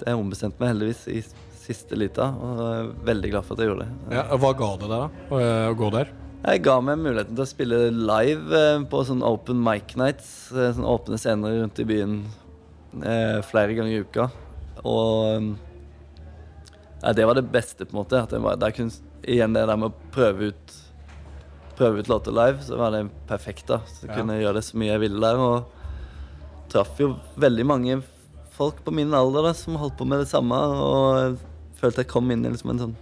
det er ombestemt meg heldigvis i siste lita, og jeg er veldig glad for at jeg gjorde det. ja. Hva ga det deg, da? Å, eh, gå der? Jeg ga meg muligheten til å spille live eh, på sånn open mic nights, sånn åpne scener rundt i byen eh, flere ganger i uka. Og ja, det var det beste, på en måte. At jeg var, der kunne, igjen det der med å prøve ut Prøve ut låter live, så var det perfekt. da Så Ja. kunne jeg gjøre det så mye jeg ville der. Og traff jo veldig mange folk på min alder da som holdt på med det samme. Og jeg følte jeg kom inn i liksom en sånn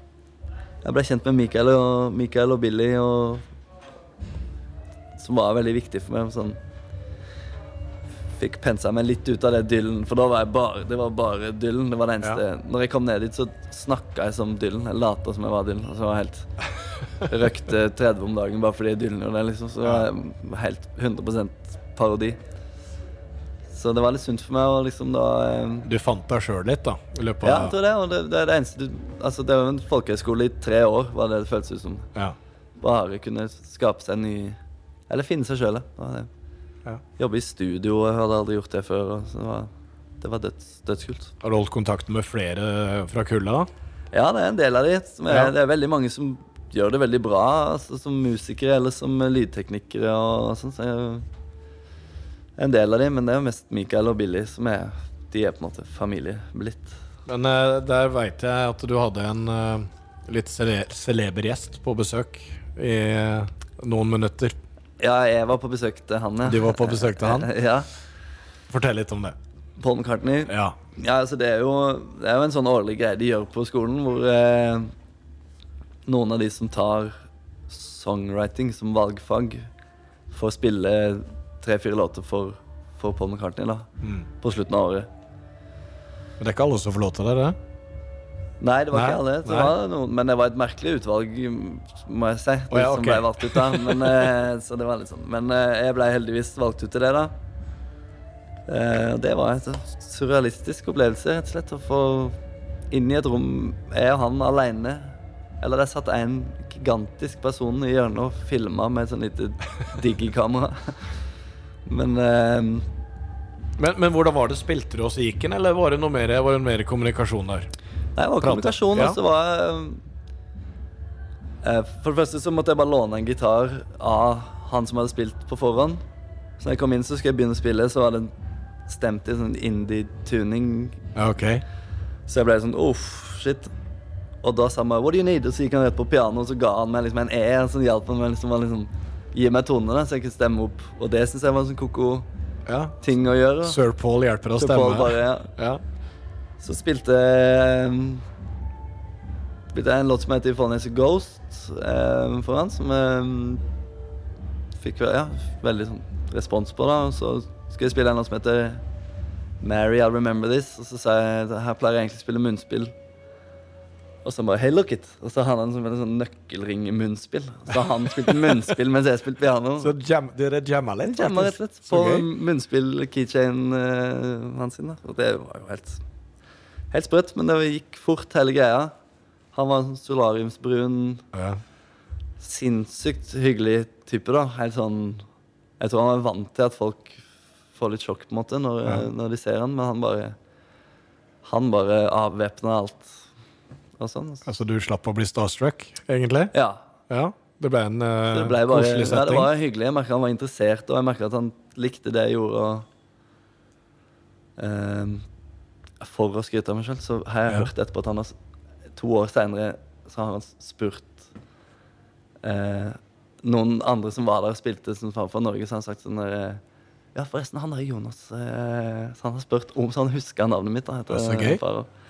Jeg ble kjent med Mikael og, Michael og Billy, og, som var veldig viktig for meg. Sånn, fikk pensa meg litt ut av det Dylan, for da var jeg bare, det var bare Dylan. Det var det eneste. Når jeg kom ned dit, så snakka jeg som Dylan. Jeg lata som jeg var Dylan. Og så var jeg helt Røkte 30 om dagen bare fordi Dylan gjorde det. liksom Så var helt 100% parodi. Så det var litt sunt for meg å liksom da eh, Du fant deg sjøl litt, da? I løpet Ja, av jeg tror det. Og det, det er det eneste du Altså, det var en folkehøyskole i tre år, var det det føltes ut som. ja. Bare kunne skape seg en ny Eller finne seg sjøl, ja. Ja. Jobbe i studio, jeg hadde aldri gjort det før. Og så det var, det var døds, dødskult. Har du holdt kontakt med flere fra kulda? da? Ja, det er en del av de. Er, Ja. Det er veldig mange som gjør det veldig bra, altså, som musikere eller som lydteknikere og sånn. Så jeg, en del av dem, men det er jo mest Mikael og Billy som er De er på en måte familie blitt. Men uh, der veit jeg at du hadde en uh, litt cele celeber gjest på besøk i uh, noen minutter. Ja, jeg var på besøk til han, ja. Du var på besøk til han? [laughs] ja. Fortell litt om det. Paul McCartney. Ja. Ja, altså det er, jo, det er jo en sånn årlig greie de gjør på skolen, hvor eh, noen av de som tar songwriting som valgfag, får spille tre-fire låter for, for Paul McCartney da, Mm. på slutten av året. Men det er ikke alle som får lov til det? det? Nei, det var Nei, ikke alle. Det var noen, men det var et merkelig utvalg, må jeg si, Det Å ja, som ble valgt ut. da men, [laughs] eh, Så det var litt sånn Men eh, jeg ble heldigvis valgt ut til det, da. Eh, det var en surrealistisk opplevelse, rett og slett. Å få inn i et rom, jeg og han aleine. Eller der satt en gigantisk person i hjørnet og filma med et sånn lite digikamera. [laughs] Men eh, Men, men hvordan var det? Spilte du også gikk den, eller var det noe mer, var det mer kommunikasjon der? Nei, det var kommunikasjon, og så var eh, For det første så måtte jeg bare låne en gitar av han som hadde spilt på forhånd. Så når jeg kom inn, så skulle jeg begynne å spille, så var det stemt i sånn indie-tuning. Okay. Så jeg ble sånn uff, shit. Og da sa han bare 'What do you need?' Og så gikk han rett på piano, og så ga han meg liksom en E som hjalp meg liksom, å liksom, gi meg tonene, så jeg kunne stemme opp. Og det syns jeg var en sånn ko-ko Ja. ting å gjøre. Sir Paul hjelper å Så stemme. Bare, ja. Ja. Så spilte jeg Spilte jeg en låt som heter a Ghost eh, for han, som jeg fikk ja, veldig sånn respons på. da Og så skulle jeg spille en låt som heter Mary, I'll Remember This. Og så sa jeg her pleier jeg egentlig å spille munnspill. Og så bare Hey, look it. Og så hadde han sånn, veldig sånn nøkkelring-munnspill. Så han spilte munnspill mens jeg spilte piano. Så jam, dere jamma litt? Jamma rett og slett på gøy. munnspill-keychain uh, hans sin. da. Og det var jo helt Helt sprøtt, men det gikk fort, hele greia. Han var en sånn solariumsbrun, Ja. sinnssykt hyggelig type, da. Helt sånn Jeg tror han er vant til at folk får litt sjokk, på en måte, når, Ja. når de ser han, men han bare Han bare avvæpna alt og sånn. Altså du slapp å bli starstruck, egentlig? Ja. Ja. Det ble en uh, Det ble bare, koselig ja, setting. det var hyggelig. Jeg merka han var interessert, og jeg merka at han likte det jeg gjorde. Og, uh, for å skryte av meg sjøl, så har jeg Ja. hørt etterpå at han har to år seinere så har han spurt uh, noen andre som var der og spilte som far fra Norge, så har han sagt sånn der eh, Ja, forresten, han der Jonas eh, Så han har spurt om Så han husker navnet mitt. da heter er så gøy.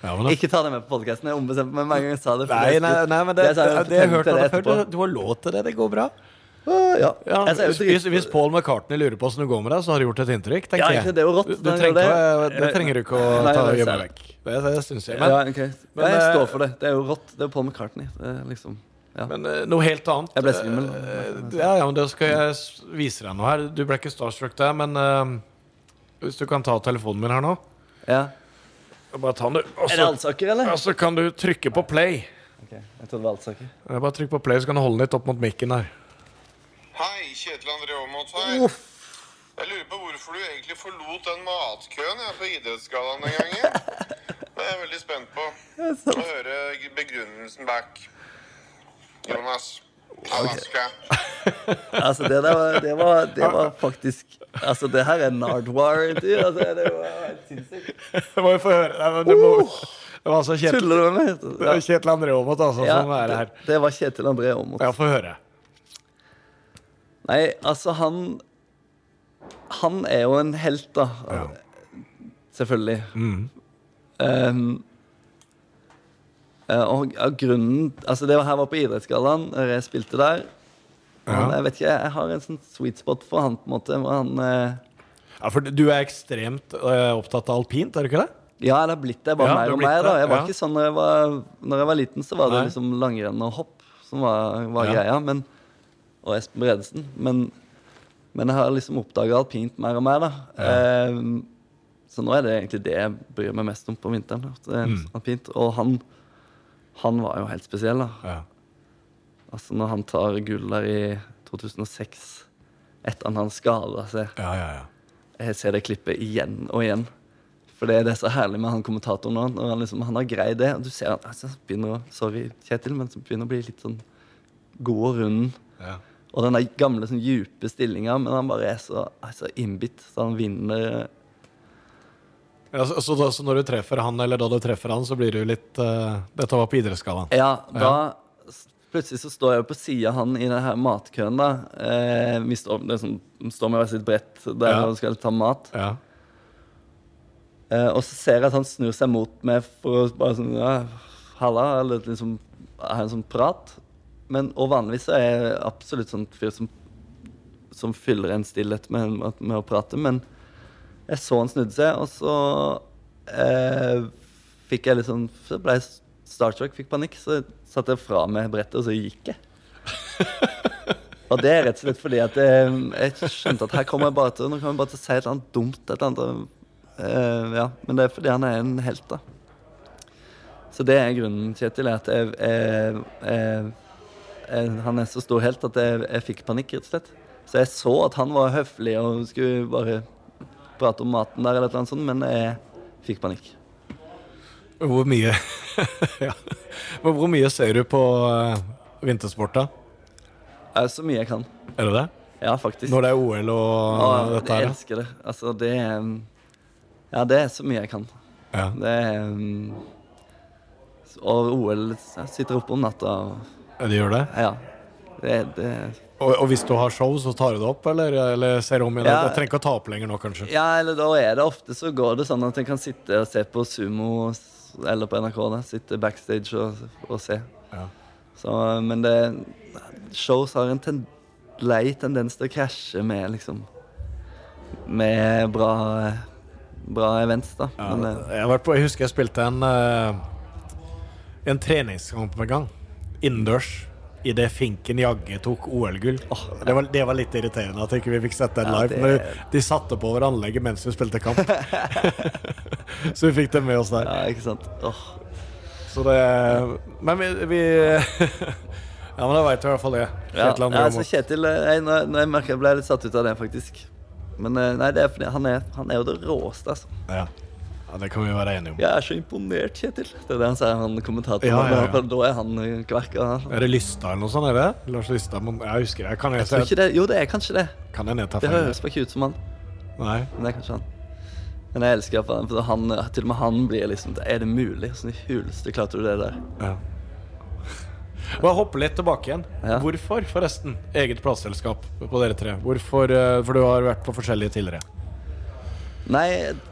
Ja, men da- Ikke ta det med på podkasten. Jeg ombestemte meg mange ganger. jeg Sa det, Nei, nei, nei, men det, det, det, jeg hørte det før. Du, du har lov til det. Det går bra. Å, ja. Ja, hvis, hvis Paul McCartney lurer på åssen det går med deg, så har du gjort et inntrykk. Ja, jeg. det rått Du, du trenger, det. det trenger du ikke å Nei, ta det gjemme vekk. Det, det syns jeg. Men, ja, ok. men, jeg eh, står for det. Det er jo rått. Det er Paul McCartney. Er liksom, ja. men uh, noe helt annet. Jeg ble svimmel. Uh, Ja, ja, men da skal jeg vise deg noe her. Du ble ikke starstruck der, men uh, hvis du kan ta telefonen min her nå ja. Bare ta den, du. Er det Alsaker, eller? og så kan du trykke på play. Ok, Jeg trodde det var Alsaker. Bare trykk på play, så kan du holde den litt opp mot mikken her. Hei, Kjetil André Aamodt her. Jeg lurer på hvorfor du egentlig forlot den matkøen jeg, på Idrettsgallaen den gangen. [laughs] Det er jeg veldig spent på å høre begrunnelsen bak. Jonas. Alaska. [laughs] Altså, det der var, det var, det var faktisk Altså, det her er Nardwar-intervju. Altså, det var helt sinnssykt. Det [laughs] må vi få høre. Det, må, det var altså Kjetil, ja. du det var Kjetil André Aamodt altså, Ja, som er her. det var Kjetil André Aamodt. Ja, få høre. Nei, altså, han Han er jo en helt, da. Selvfølgelig. Mm. Um, og av grunnen Altså, det var her var på Idrettsgallaen, og jeg spilte der. Ja. Jeg vet ikke, jeg har en sånn sweet spot for han, på en måte. hvor Han, eh, Ja, for du er ekstremt eh, opptatt av alpint, er du ikke det? ja, det har blitt det bare Ja, mer og mer. da Jeg var ja. ikke sånn når jeg var, når jeg var liten, så var det Nei. liksom langrenn og hopp som var, var Ja. greia. Men, og Espen Bredesen. Men, men jeg har liksom oppdaga alpint mer og mer, da. Eh, så nå er det egentlig det jeg bryr meg mest om på vinteren. Er Mm. alpint. Og han, han var jo helt spesiell, da. Ja. Altså når han tar gull der i 2006 etter han skada seg. Ja, ja, ja. Jeg ser det klippet igjen og igjen. For det, det er så herlig med han kommentatoren nå. Når han, liksom, han har greid det. Og du ser han altså, begynner å Sorry, Kjetil, men så begynner å bli litt sånn god og rund. ja. Og den der gamle, sånn djupe stillinga, men han bare er så, altså, innbitt. Så han vinner ja så, så, da, så når du treffer han, eller da du treffer han, så blir du litt uh, Dette var på idrettsgallaen. Ja, da ja. Plutselig så står jeg jo på sida av han i den her matkøen, da. Eh, vi står, sånn, står med hvert sitt brett der Ja. og skal ta mat. Ja. Eh, og så ser jeg at han snur seg mot meg for å bare sånn ja, Halla, eller liksom ha en sånn prat. Men, og vanligvis så er jeg absolutt sånn fyr som, som fyller en stillhet med, med å prate. Men jeg så han snudde seg, og så eh, fikk jeg litt sånn Så ble jeg starstruck, fikk panikk. Så satte jeg fra meg brettet, og så gikk jeg. [laughs] Og det er rett og slett fordi at jeg, jeg skjønte at her kommer jeg bare til Nå kommer jeg bare til å si et eller annet dumt. Et eller annet, eh, ja. Men det er fordi han er en helt, da. Så det er grunnen, Kjetil, er at jeg, jeg, jeg, han er så stor helt at jeg, jeg fikk panikk, rett og slett. Så jeg så at han var høflig og skulle bare prate om maten der, eller noe sånt, men jeg fikk panikk. Hvor mye [laughs] ja. Hvor mye ser du på uh, vintersport, da? Så mye jeg kan. Er det det? Ja, faktisk. Når det er OL og ja, dette her? Jeg elsker det. Altså, det er Ja, det er så mye jeg kan. Ja. Det er um, Og OL sitter oppe om natta og Ja, De gjør det? Ja. Det, det Og, og hvis du har show, så tar du det opp, eller, eller ser om igjen? Ja. du trenger ikke å ta opp lenger nå, kanskje. Ja, eller da er det ofte så går det sånn at en kan sitte og se på Sumo eller på NRK. da Sitte backstage og, og se. Ja. Så, men det Shows har en ten, lei tendens til å krasje med liksom Med bra Bra events, da. Ja, Men, eh, jeg, på, jeg husker jeg spilte en uh, En treningskamp en gang. Innendørs. Idet Finken Jagge tok OL-gull. det, var, det var litt irriterende at ikke vi fikk sett den Ja, live. det- Men de, satte på over anlegget mens vi spilte kamp. [laughs] så vi fikk det med oss der. ja, ikke sant. Oh. Så det Men vi, vi [laughs] Ja, men da veit du i hvert fall det. Kjetil ja, altså Kjetil eh, jeg, når nå jeg merker jeg ble litt satt ut av det, faktisk. Men eh, nei, det er han er, han er jo det råeste, altså. Ja. Ja, det kan vi være enige om. Jeg er så imponert, Kjetil. Det er det han sier, han kommentatoren. Ja, ja, ja. Da er han kverka. Er det Lystad eller noe sånt? er det? Lars Lystad? Jeg husker det. Kan jeg, Jeg tror ikke det. Jo, det er kanskje det. Kan jeg nedta Det høres ikke ut som han. Nei. Men det er kanskje han. Men jeg elsker han, for han, til og med han blir liksom Er det mulig? Sånn i huleste klarte du det der? Ja. Og jeg hopper litt tilbake igjen. Ja. Hvorfor, forresten, eget plateselskap på dere tre? Hvorfor, eh, For du har vært på forskjellige tidligere. Nei et,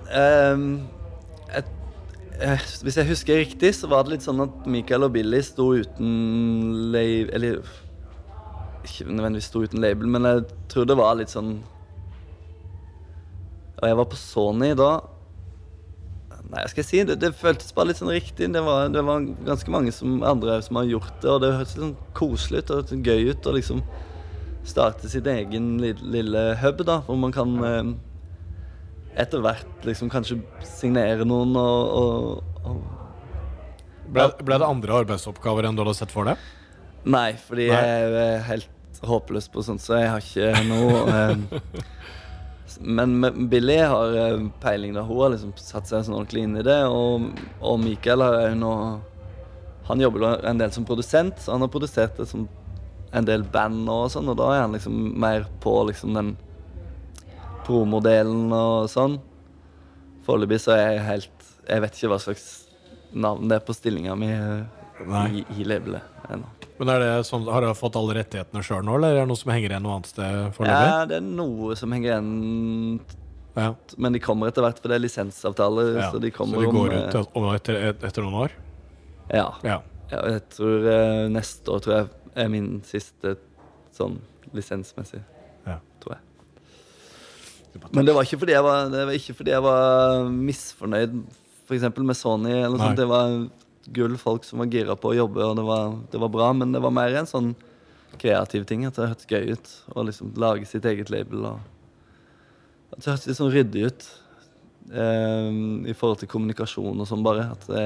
eh, Hvis jeg husker riktig, så var det litt sånn at Michael og Billy sto uten label Eller ikke nødvendigvis sto uten label, men jeg tror det var litt sånn Og jeg var på Sony da. Nei, hva skal jeg si? Det, det føltes bare litt sånn riktig. Det var, det var ganske mange som, andre som har gjort det, og det hørtes litt sånn koselig ut og gøy ut å liksom starte sitt egen lille, lille hub, da, hvor man kan eh, etter hvert liksom kanskje signere noen og, og, og Ble, ble det andre arbeidsoppgaver enn du hadde sett for deg? Nei, fordi Nei. jeg er helt håpløs på sånt, så jeg har ikke noe eh, Men Billy har eh, peiling, da. Hun har liksom satt seg sånn ordentlig inn i det. Og, og Michael har nå Han jobber en del som produsent, så han har produsert det som en del band og sånn, og da er han liksom mer på liksom den promodelen og sånn. Foreløpig så er jeg helt Jeg vet ikke hva slags navn det er på stillinga mi eh, i, i labelet ennå. Men er det sånn, Har du fått alle rettighetene sjøl nå, eller er det noe som henger igjen noe annet sted foreløpig? Ja, det er noe som henger igjen, Ja. men de kommer etter hvert, for det er lisensavtaler. Ja. Så de Så kommer de går om, ut om etter, etter noen år? eh, Ja. Ja. Jeg tror eh, neste år tror jeg er min siste sånn lisensmessig. Ja. Tror jeg. Men det var ikke fordi jeg var, det var, ikke fordi jeg var misfornøyd for eksempel med Sony. eller sånt. Det var gull folk som var gira på å jobbe, og det var, det var bra. Men det var mer en sånn kreativ ting. At det hørtes gøy ut å liksom lage sitt eget label. og At det hørtes litt sånn ryddig ut eh, i forhold til kommunikasjon og sånn, bare. At det,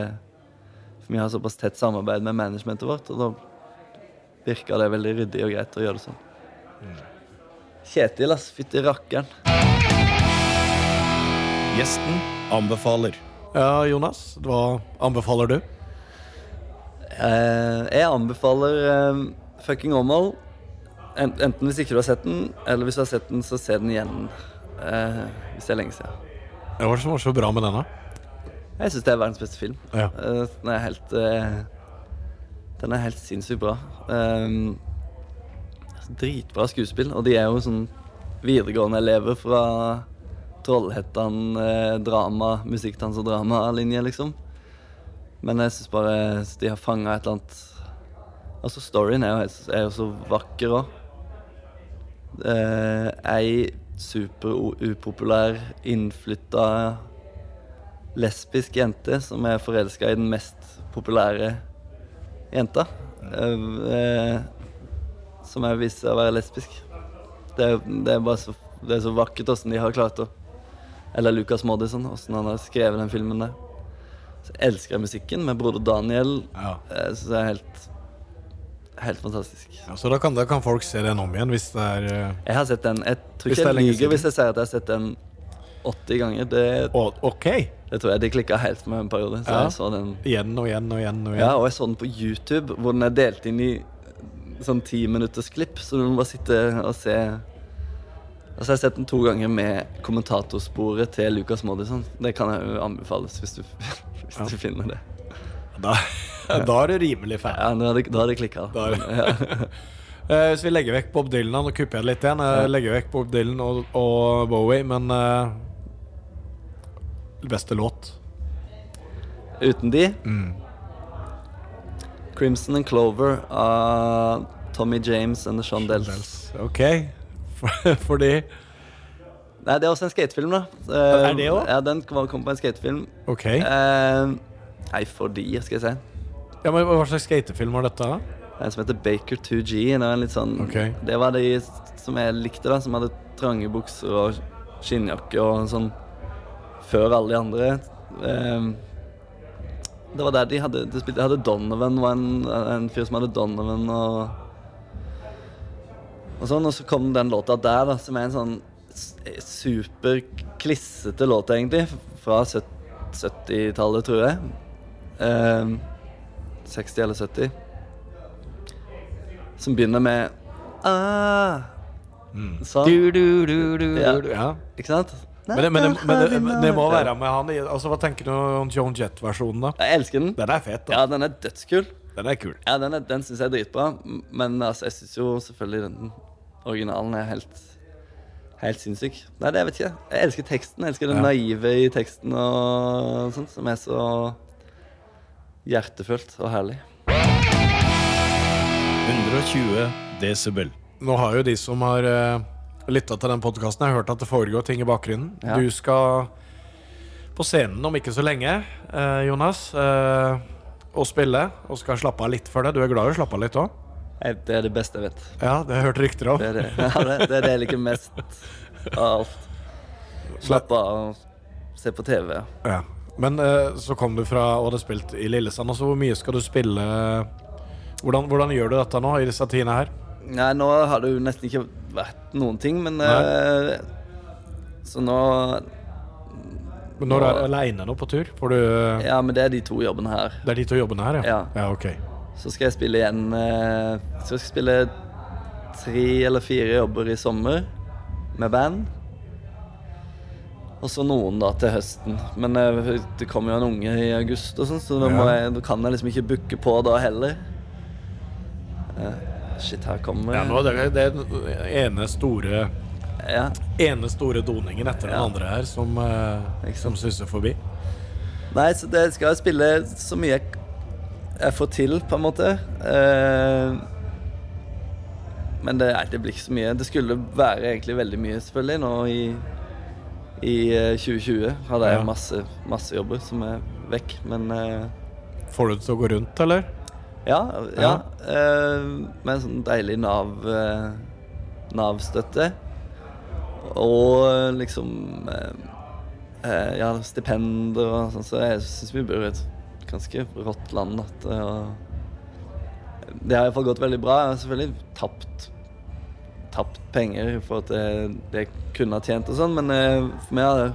for vi har såpass tett samarbeid med managementet vårt, og da virka det veldig ryddig og greit å gjøre det sånn. Kjetil, ass. Fytti rakkeren. Gjesten anbefaler. Ja, Jonas, hva anbefaler du? Eh, jeg anbefaler eh, fucking Åmål. Enten hvis ikke du har sett den, eller hvis du har sett den, så se den igjen. Eh, hvis det er lenge siden. Hva var det som var så bra med denne? Jeg syns det er verdens beste film. Ja. Eh, den er helt eh, Den er helt sinnssykt bra. Um, dritbra skuespill. Og de er jo sånn videregående elever fra Trollhättan eh, drama, musikkdans og dramalinje, liksom. Men jeg syns bare de har fanga et eller annet Altså, storyen er jo, er jo så vakker òg. Eh, ei super-upopulær, innflytta lesbisk jente som er forelska i den mest populære jenta. Eh, eh, som er vist seg å være lesbisk. Det det er bare så, det er så vakkert åssen de har klart å Eller Lucas Moodysson, åssen han har skrevet den filmen der. Så jeg elsker musikken med broder Daniel. Ja. Jeg synes det er helt Helt fantastisk. Ja, så da kan, da kan folk se den om igjen hvis det er eh, Jeg har sett den Jeg tror ikke jeg lyver hvis jeg sier at jeg har sett den 80 ganger. Det, OK. det tror jeg de klikka helt med en periode. Så Ja. jeg så den Igjen og igjen og igjen. og igjen. Ja, og jeg så den på YouTube, hvor den er delt inn i sånn ti minutters klipp, så du må bare sitte og se Altså, jeg har sett den to ganger med kommentatorsporet til Lucas Moodysson. Det kan jeg jo anbefales hvis du, [laughs] hvis du finner det. Da, da er du rimelig fan. Ja, Da har det, klikka. Ja. [laughs] Eh, hvis vi legger vekk Bob Dylan, nå kupper jeg det litt igjen. Jeg legger vekk Bob Dylan og, og Bowie, men uh, Beste låt? Uten de Mm. Crimson and Clover av Tommy James and the Shondells. OK. For, [laughs] fordi Nei, det er også en skatefilm, da. Eh, Er det også? Ja, den kom, på en skatefilm. OK. Eh, nei, fordi, skal jeg si. Ja, men Hva slags skatefilm var dette? da? En som heter Baker 2G. Det var en litt sånn okay. Det var de som jeg likte, da. Som hadde trange bukser og skinnjakke og sånn før alle de andre. Eh, det var der de hadde De spilte, hadde Donovan, var en, en fyr som hadde Donovan og Og sånn, og så kom den låta der, da, som er en sånn superklissete låt, egentlig. Fra 70-tallet, tror jeg. Eh, 60 eller 70 som begynner med ah, Sånn. Du, du, du, du, Ja. du. Ja. Ikke sant? Men, det, men, det, men det, men det må være med han altså, Hva tenker du om Joan Jett-versjonen, da? Jeg elsker den. Den er fet. da Ja, den er dødskul. Den er kul. Ja, Den, er- den syns jeg er dritbra. Men altså, jeg syns jo selvfølgelig den originalen er helt Helt sinnssyk. Nei, det jeg vet ikke. Jeg elsker teksten. Jeg elsker det Ja. naive i teksten og sånt, som er så hjertefullt og herlig. 120 desibel. Nå har jo de som har uh, lytta til den podkasten, hørt at det foregår ting i bakgrunnen. Ja. Du skal på scenen om ikke så lenge, eh, Jonas, eh, og spille. Og skal slappe av litt for det. Du er glad i å slappe av litt òg? Det er det beste jeg vet. Ja, det har jeg hørt rykter om. Det er det, ja, det, det, er det jeg liker mest av alt. Slappe av og se på TV. Ja. Men eh, så kom du fra og hadde spilt i Lillesand. Altså, hvor mye skal du spille? Hvordan, hvordan gjør du dette nå i disse tidene her? Nei, nå har det jo nesten ikke vært noen ting, men eh, Så nå Men Når du er aleine nå på tur? Får du Ja, men det er de to jobbene her. Det er de to jobbene her, ja? Ja. ja ok. Så skal jeg spille igjen Så skal jeg spille tre eller fire jobber i sommer med band. Og så noen da til høsten. Men eh, det kommer jo en unge i august, og sånn, så da, Ja. jeg, da kan jeg liksom ikke booke på da heller. Eh, shit, her kommer Ja, nå, det, det ene store Ja. ene store doningen etter den andre her som, uh, som suser forbi. Nei, så det skal jeg spille så mye jeg, jeg får til, på en måte. Uh, men det, det blir ikke så mye. Det skulle være egentlig veldig mye, selvfølgelig. Nå i, i eh, 2020 hadde jeg Ja. masse, masse jobber som er vekk, men uh, Får du det til å gå rundt, eller? ja. ja Uh, med en sånn deilig Nav-støtte. Nav-støtte. Og liksom eh, eh, Ja, stipender og sånn, så jeg syns vi bor i et ganske rått land. At, eh, det har iallfall gått veldig bra. Jeg har selvfølgelig tapt tapt penger i forhold til det kunne ha tjent og sånn, men eh, for meg har det,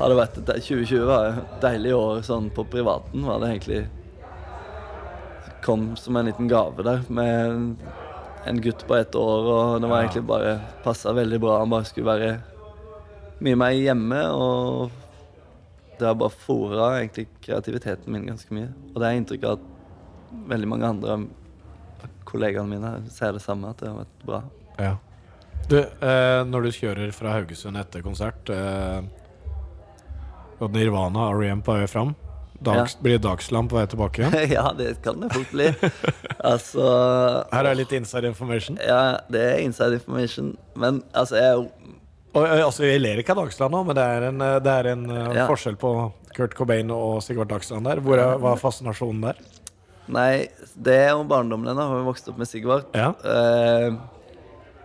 har det vært et 2020 var et deilig år sånn på privaten. var det egentlig Kom som en liten gave der med en gutt på ett år, og det var egentlig bare passa veldig bra. Han bare skulle være mye mer hjemme, og det har bare fora egentlig kreativiteten min ganske mye. Og det er inntrykk av at veldig mange andre av kollegaene mine ser det samme, at det har vært bra. Ja. Du, eh, når du kjører fra Haugesund etter konsert eh, og Nirvana, R.E.M. på vei fram, dags, blir det dagslam på vei tilbake igjen? [laughs] ja, det kan det fort bli. altså Her er litt inside information. Ja, det er inside information, men altså, jeg Og, altså, Jeg ler ikke av Dagsland nå, men det er en, det er en Ja. forskjell på Kurt Cobain og Sigvard Dagsland der. Hvor er, hva er fascinasjonen der? Nei, det er jo barndommen hennes. Har vokste vokst opp med Sigvard. Ja. Eh,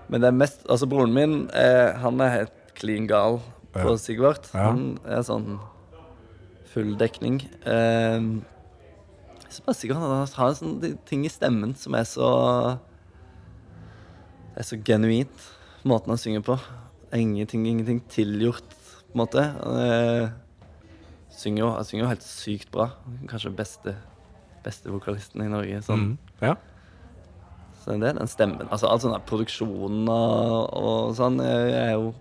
men det er mest Altså, broren min, eh, han er helt klin gal på Ja. Sigvard. Ja. Han er sånn full dekning. Eh, så bare sikkert han har en sånn ting i stemmen som er så Det er så genuint. Måten han synger på. Ingenting, ingenting tilgjort, på en måte. Han eh, synger jo, han synger jo helt sykt bra. Kanskje beste beste vokalisten i Norge. Sånn. Mm. Ja. Så det er den stemmen. Altså All sånn produksjonen og, og sånn er jo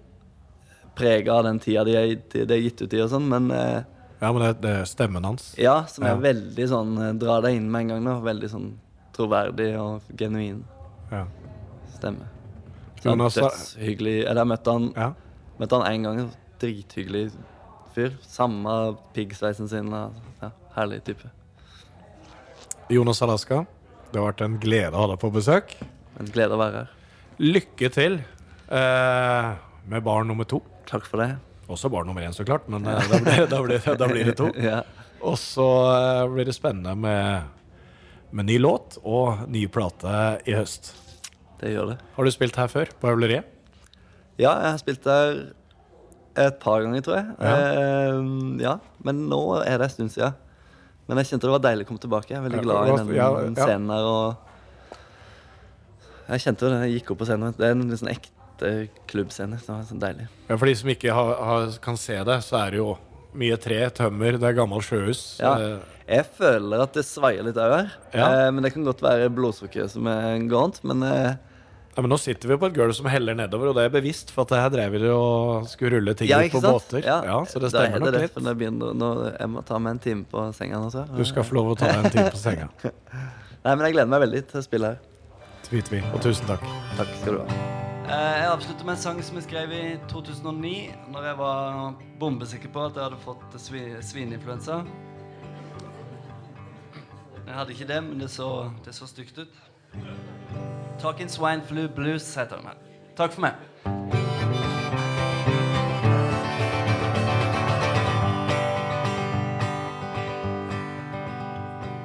prega av den tida de er, de er gitt ut i og sånn, men eh, ja, men det, det er stemmen hans. ja, som er Ja. veldig sånn eh, Drar deg inn med en gang. da Veldig sånn troverdig og genuin Ja. stemme. Så Jonas, Dødshyggelig. Eller jeg møtte han Ja. Møtte han en gang. Drithyggelig fyr. Samme piggsveisen sin. Ja, herlig type. Jonas Alaska, det har vært en glede å ha deg på besøk. En glede å være her. Lykke til eh, med barn nummer to. Takk for det. Også barn nummer én, så klart, men eh, da, blir, da, blir, da blir det to. [laughs] Ja. Og så eh, blir det spennende med, med ny låt og ny plate i høst. Det gjør det. Har du spilt her før, på Øvleriet? Ja, jeg har spilt der et par ganger, tror jeg. Ja. Eh, ja. Men nå er det en stund siden. Men jeg kjente det var deilig å komme tilbake. Jeg er veldig glad i den, den scenen her. Og jeg kjente det da jeg gikk opp på scenen. Det er en sånn ekte klubbscene. Så det var sånn deilig. Ja, For de som ikke har, har, kan se det, så er det jo mye tre, tømmer, det er gammelt sjøhus. Ja. Eh, Jeg føler at det svaier litt òg her. Ja. Eh, men det kan godt være blodsukkeret som er gåent. Men eh, ja, men nå sitter vi på et gulv som heller nedover, og det er bevisst, for at det her drev vi og skulle rulle ting ja, ut på sant? båter. Ja, så det er stemmer nok det, litt. Det begynner, nå, jeg må ta meg en time på senga nå. Så. Du skal få lov å ta deg en time på senga. [laughs] Nei, men jeg gleder meg veldig til å spille her. Tviler vi. Og tusen takk. Takk skal du ha. Eh, Jeg avslutter med en sang som jeg skrev i 2009, når jeg var bombesikker på at jeg hadde fått svi svineinfluensa. Jeg hadde ikke det, men det så, det så stygt ut. 'Talking Swine Flu Blues' heter den her. Takk for meg.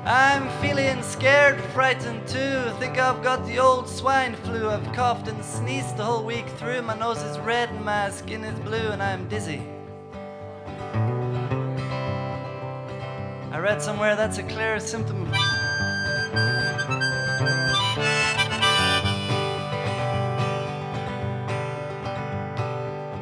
I'm feeling scared, frightened too. Think I've got the old swine flu. I've coughed and sneezed the whole week through. My nose is red and my skin is blue, and I'm dizzy. I read somewhere that's a clear symptom.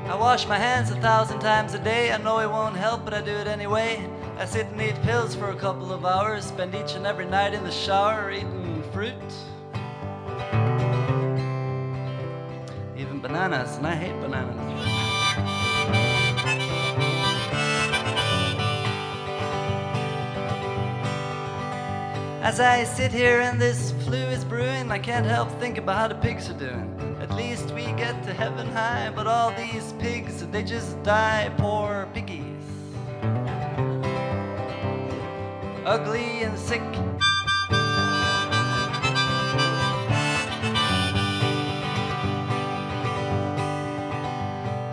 I wash my hands a thousand times a day. I know it won't help, but I do it anyway. I sit and eat pills for a couple of hours, spend each and every night in the shower eating fruit. Even bananas, and I hate bananas. As I sit here and this flu is brewing, I can't help think about how the pigs are doing. At least we get to heaven high, but all these pigs, they just die, poor piggies. Ugly and sick.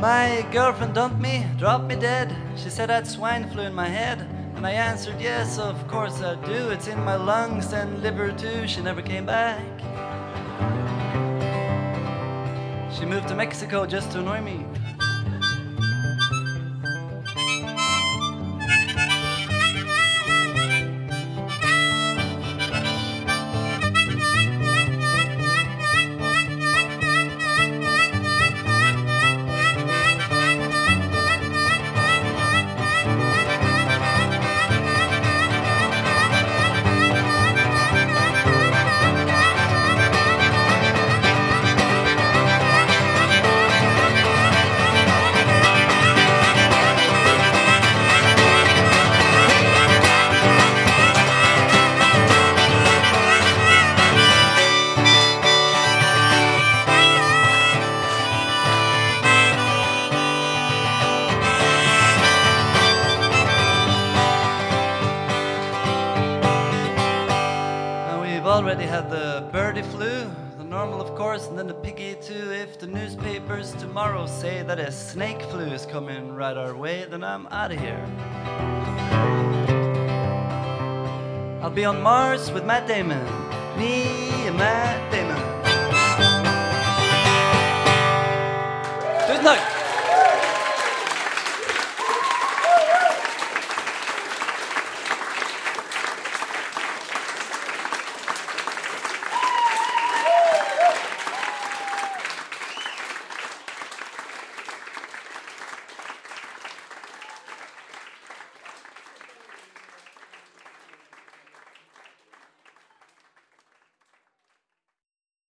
My girlfriend dumped me, dropped me dead. She said I had swine flu in my head. And I answered, yes, of course I do. It's in my lungs and liver too. She never came back. She moved to Mexico just to annoy me. I'm out of here. I'll be on Mars with Matt Damon. Me and Matt Damon.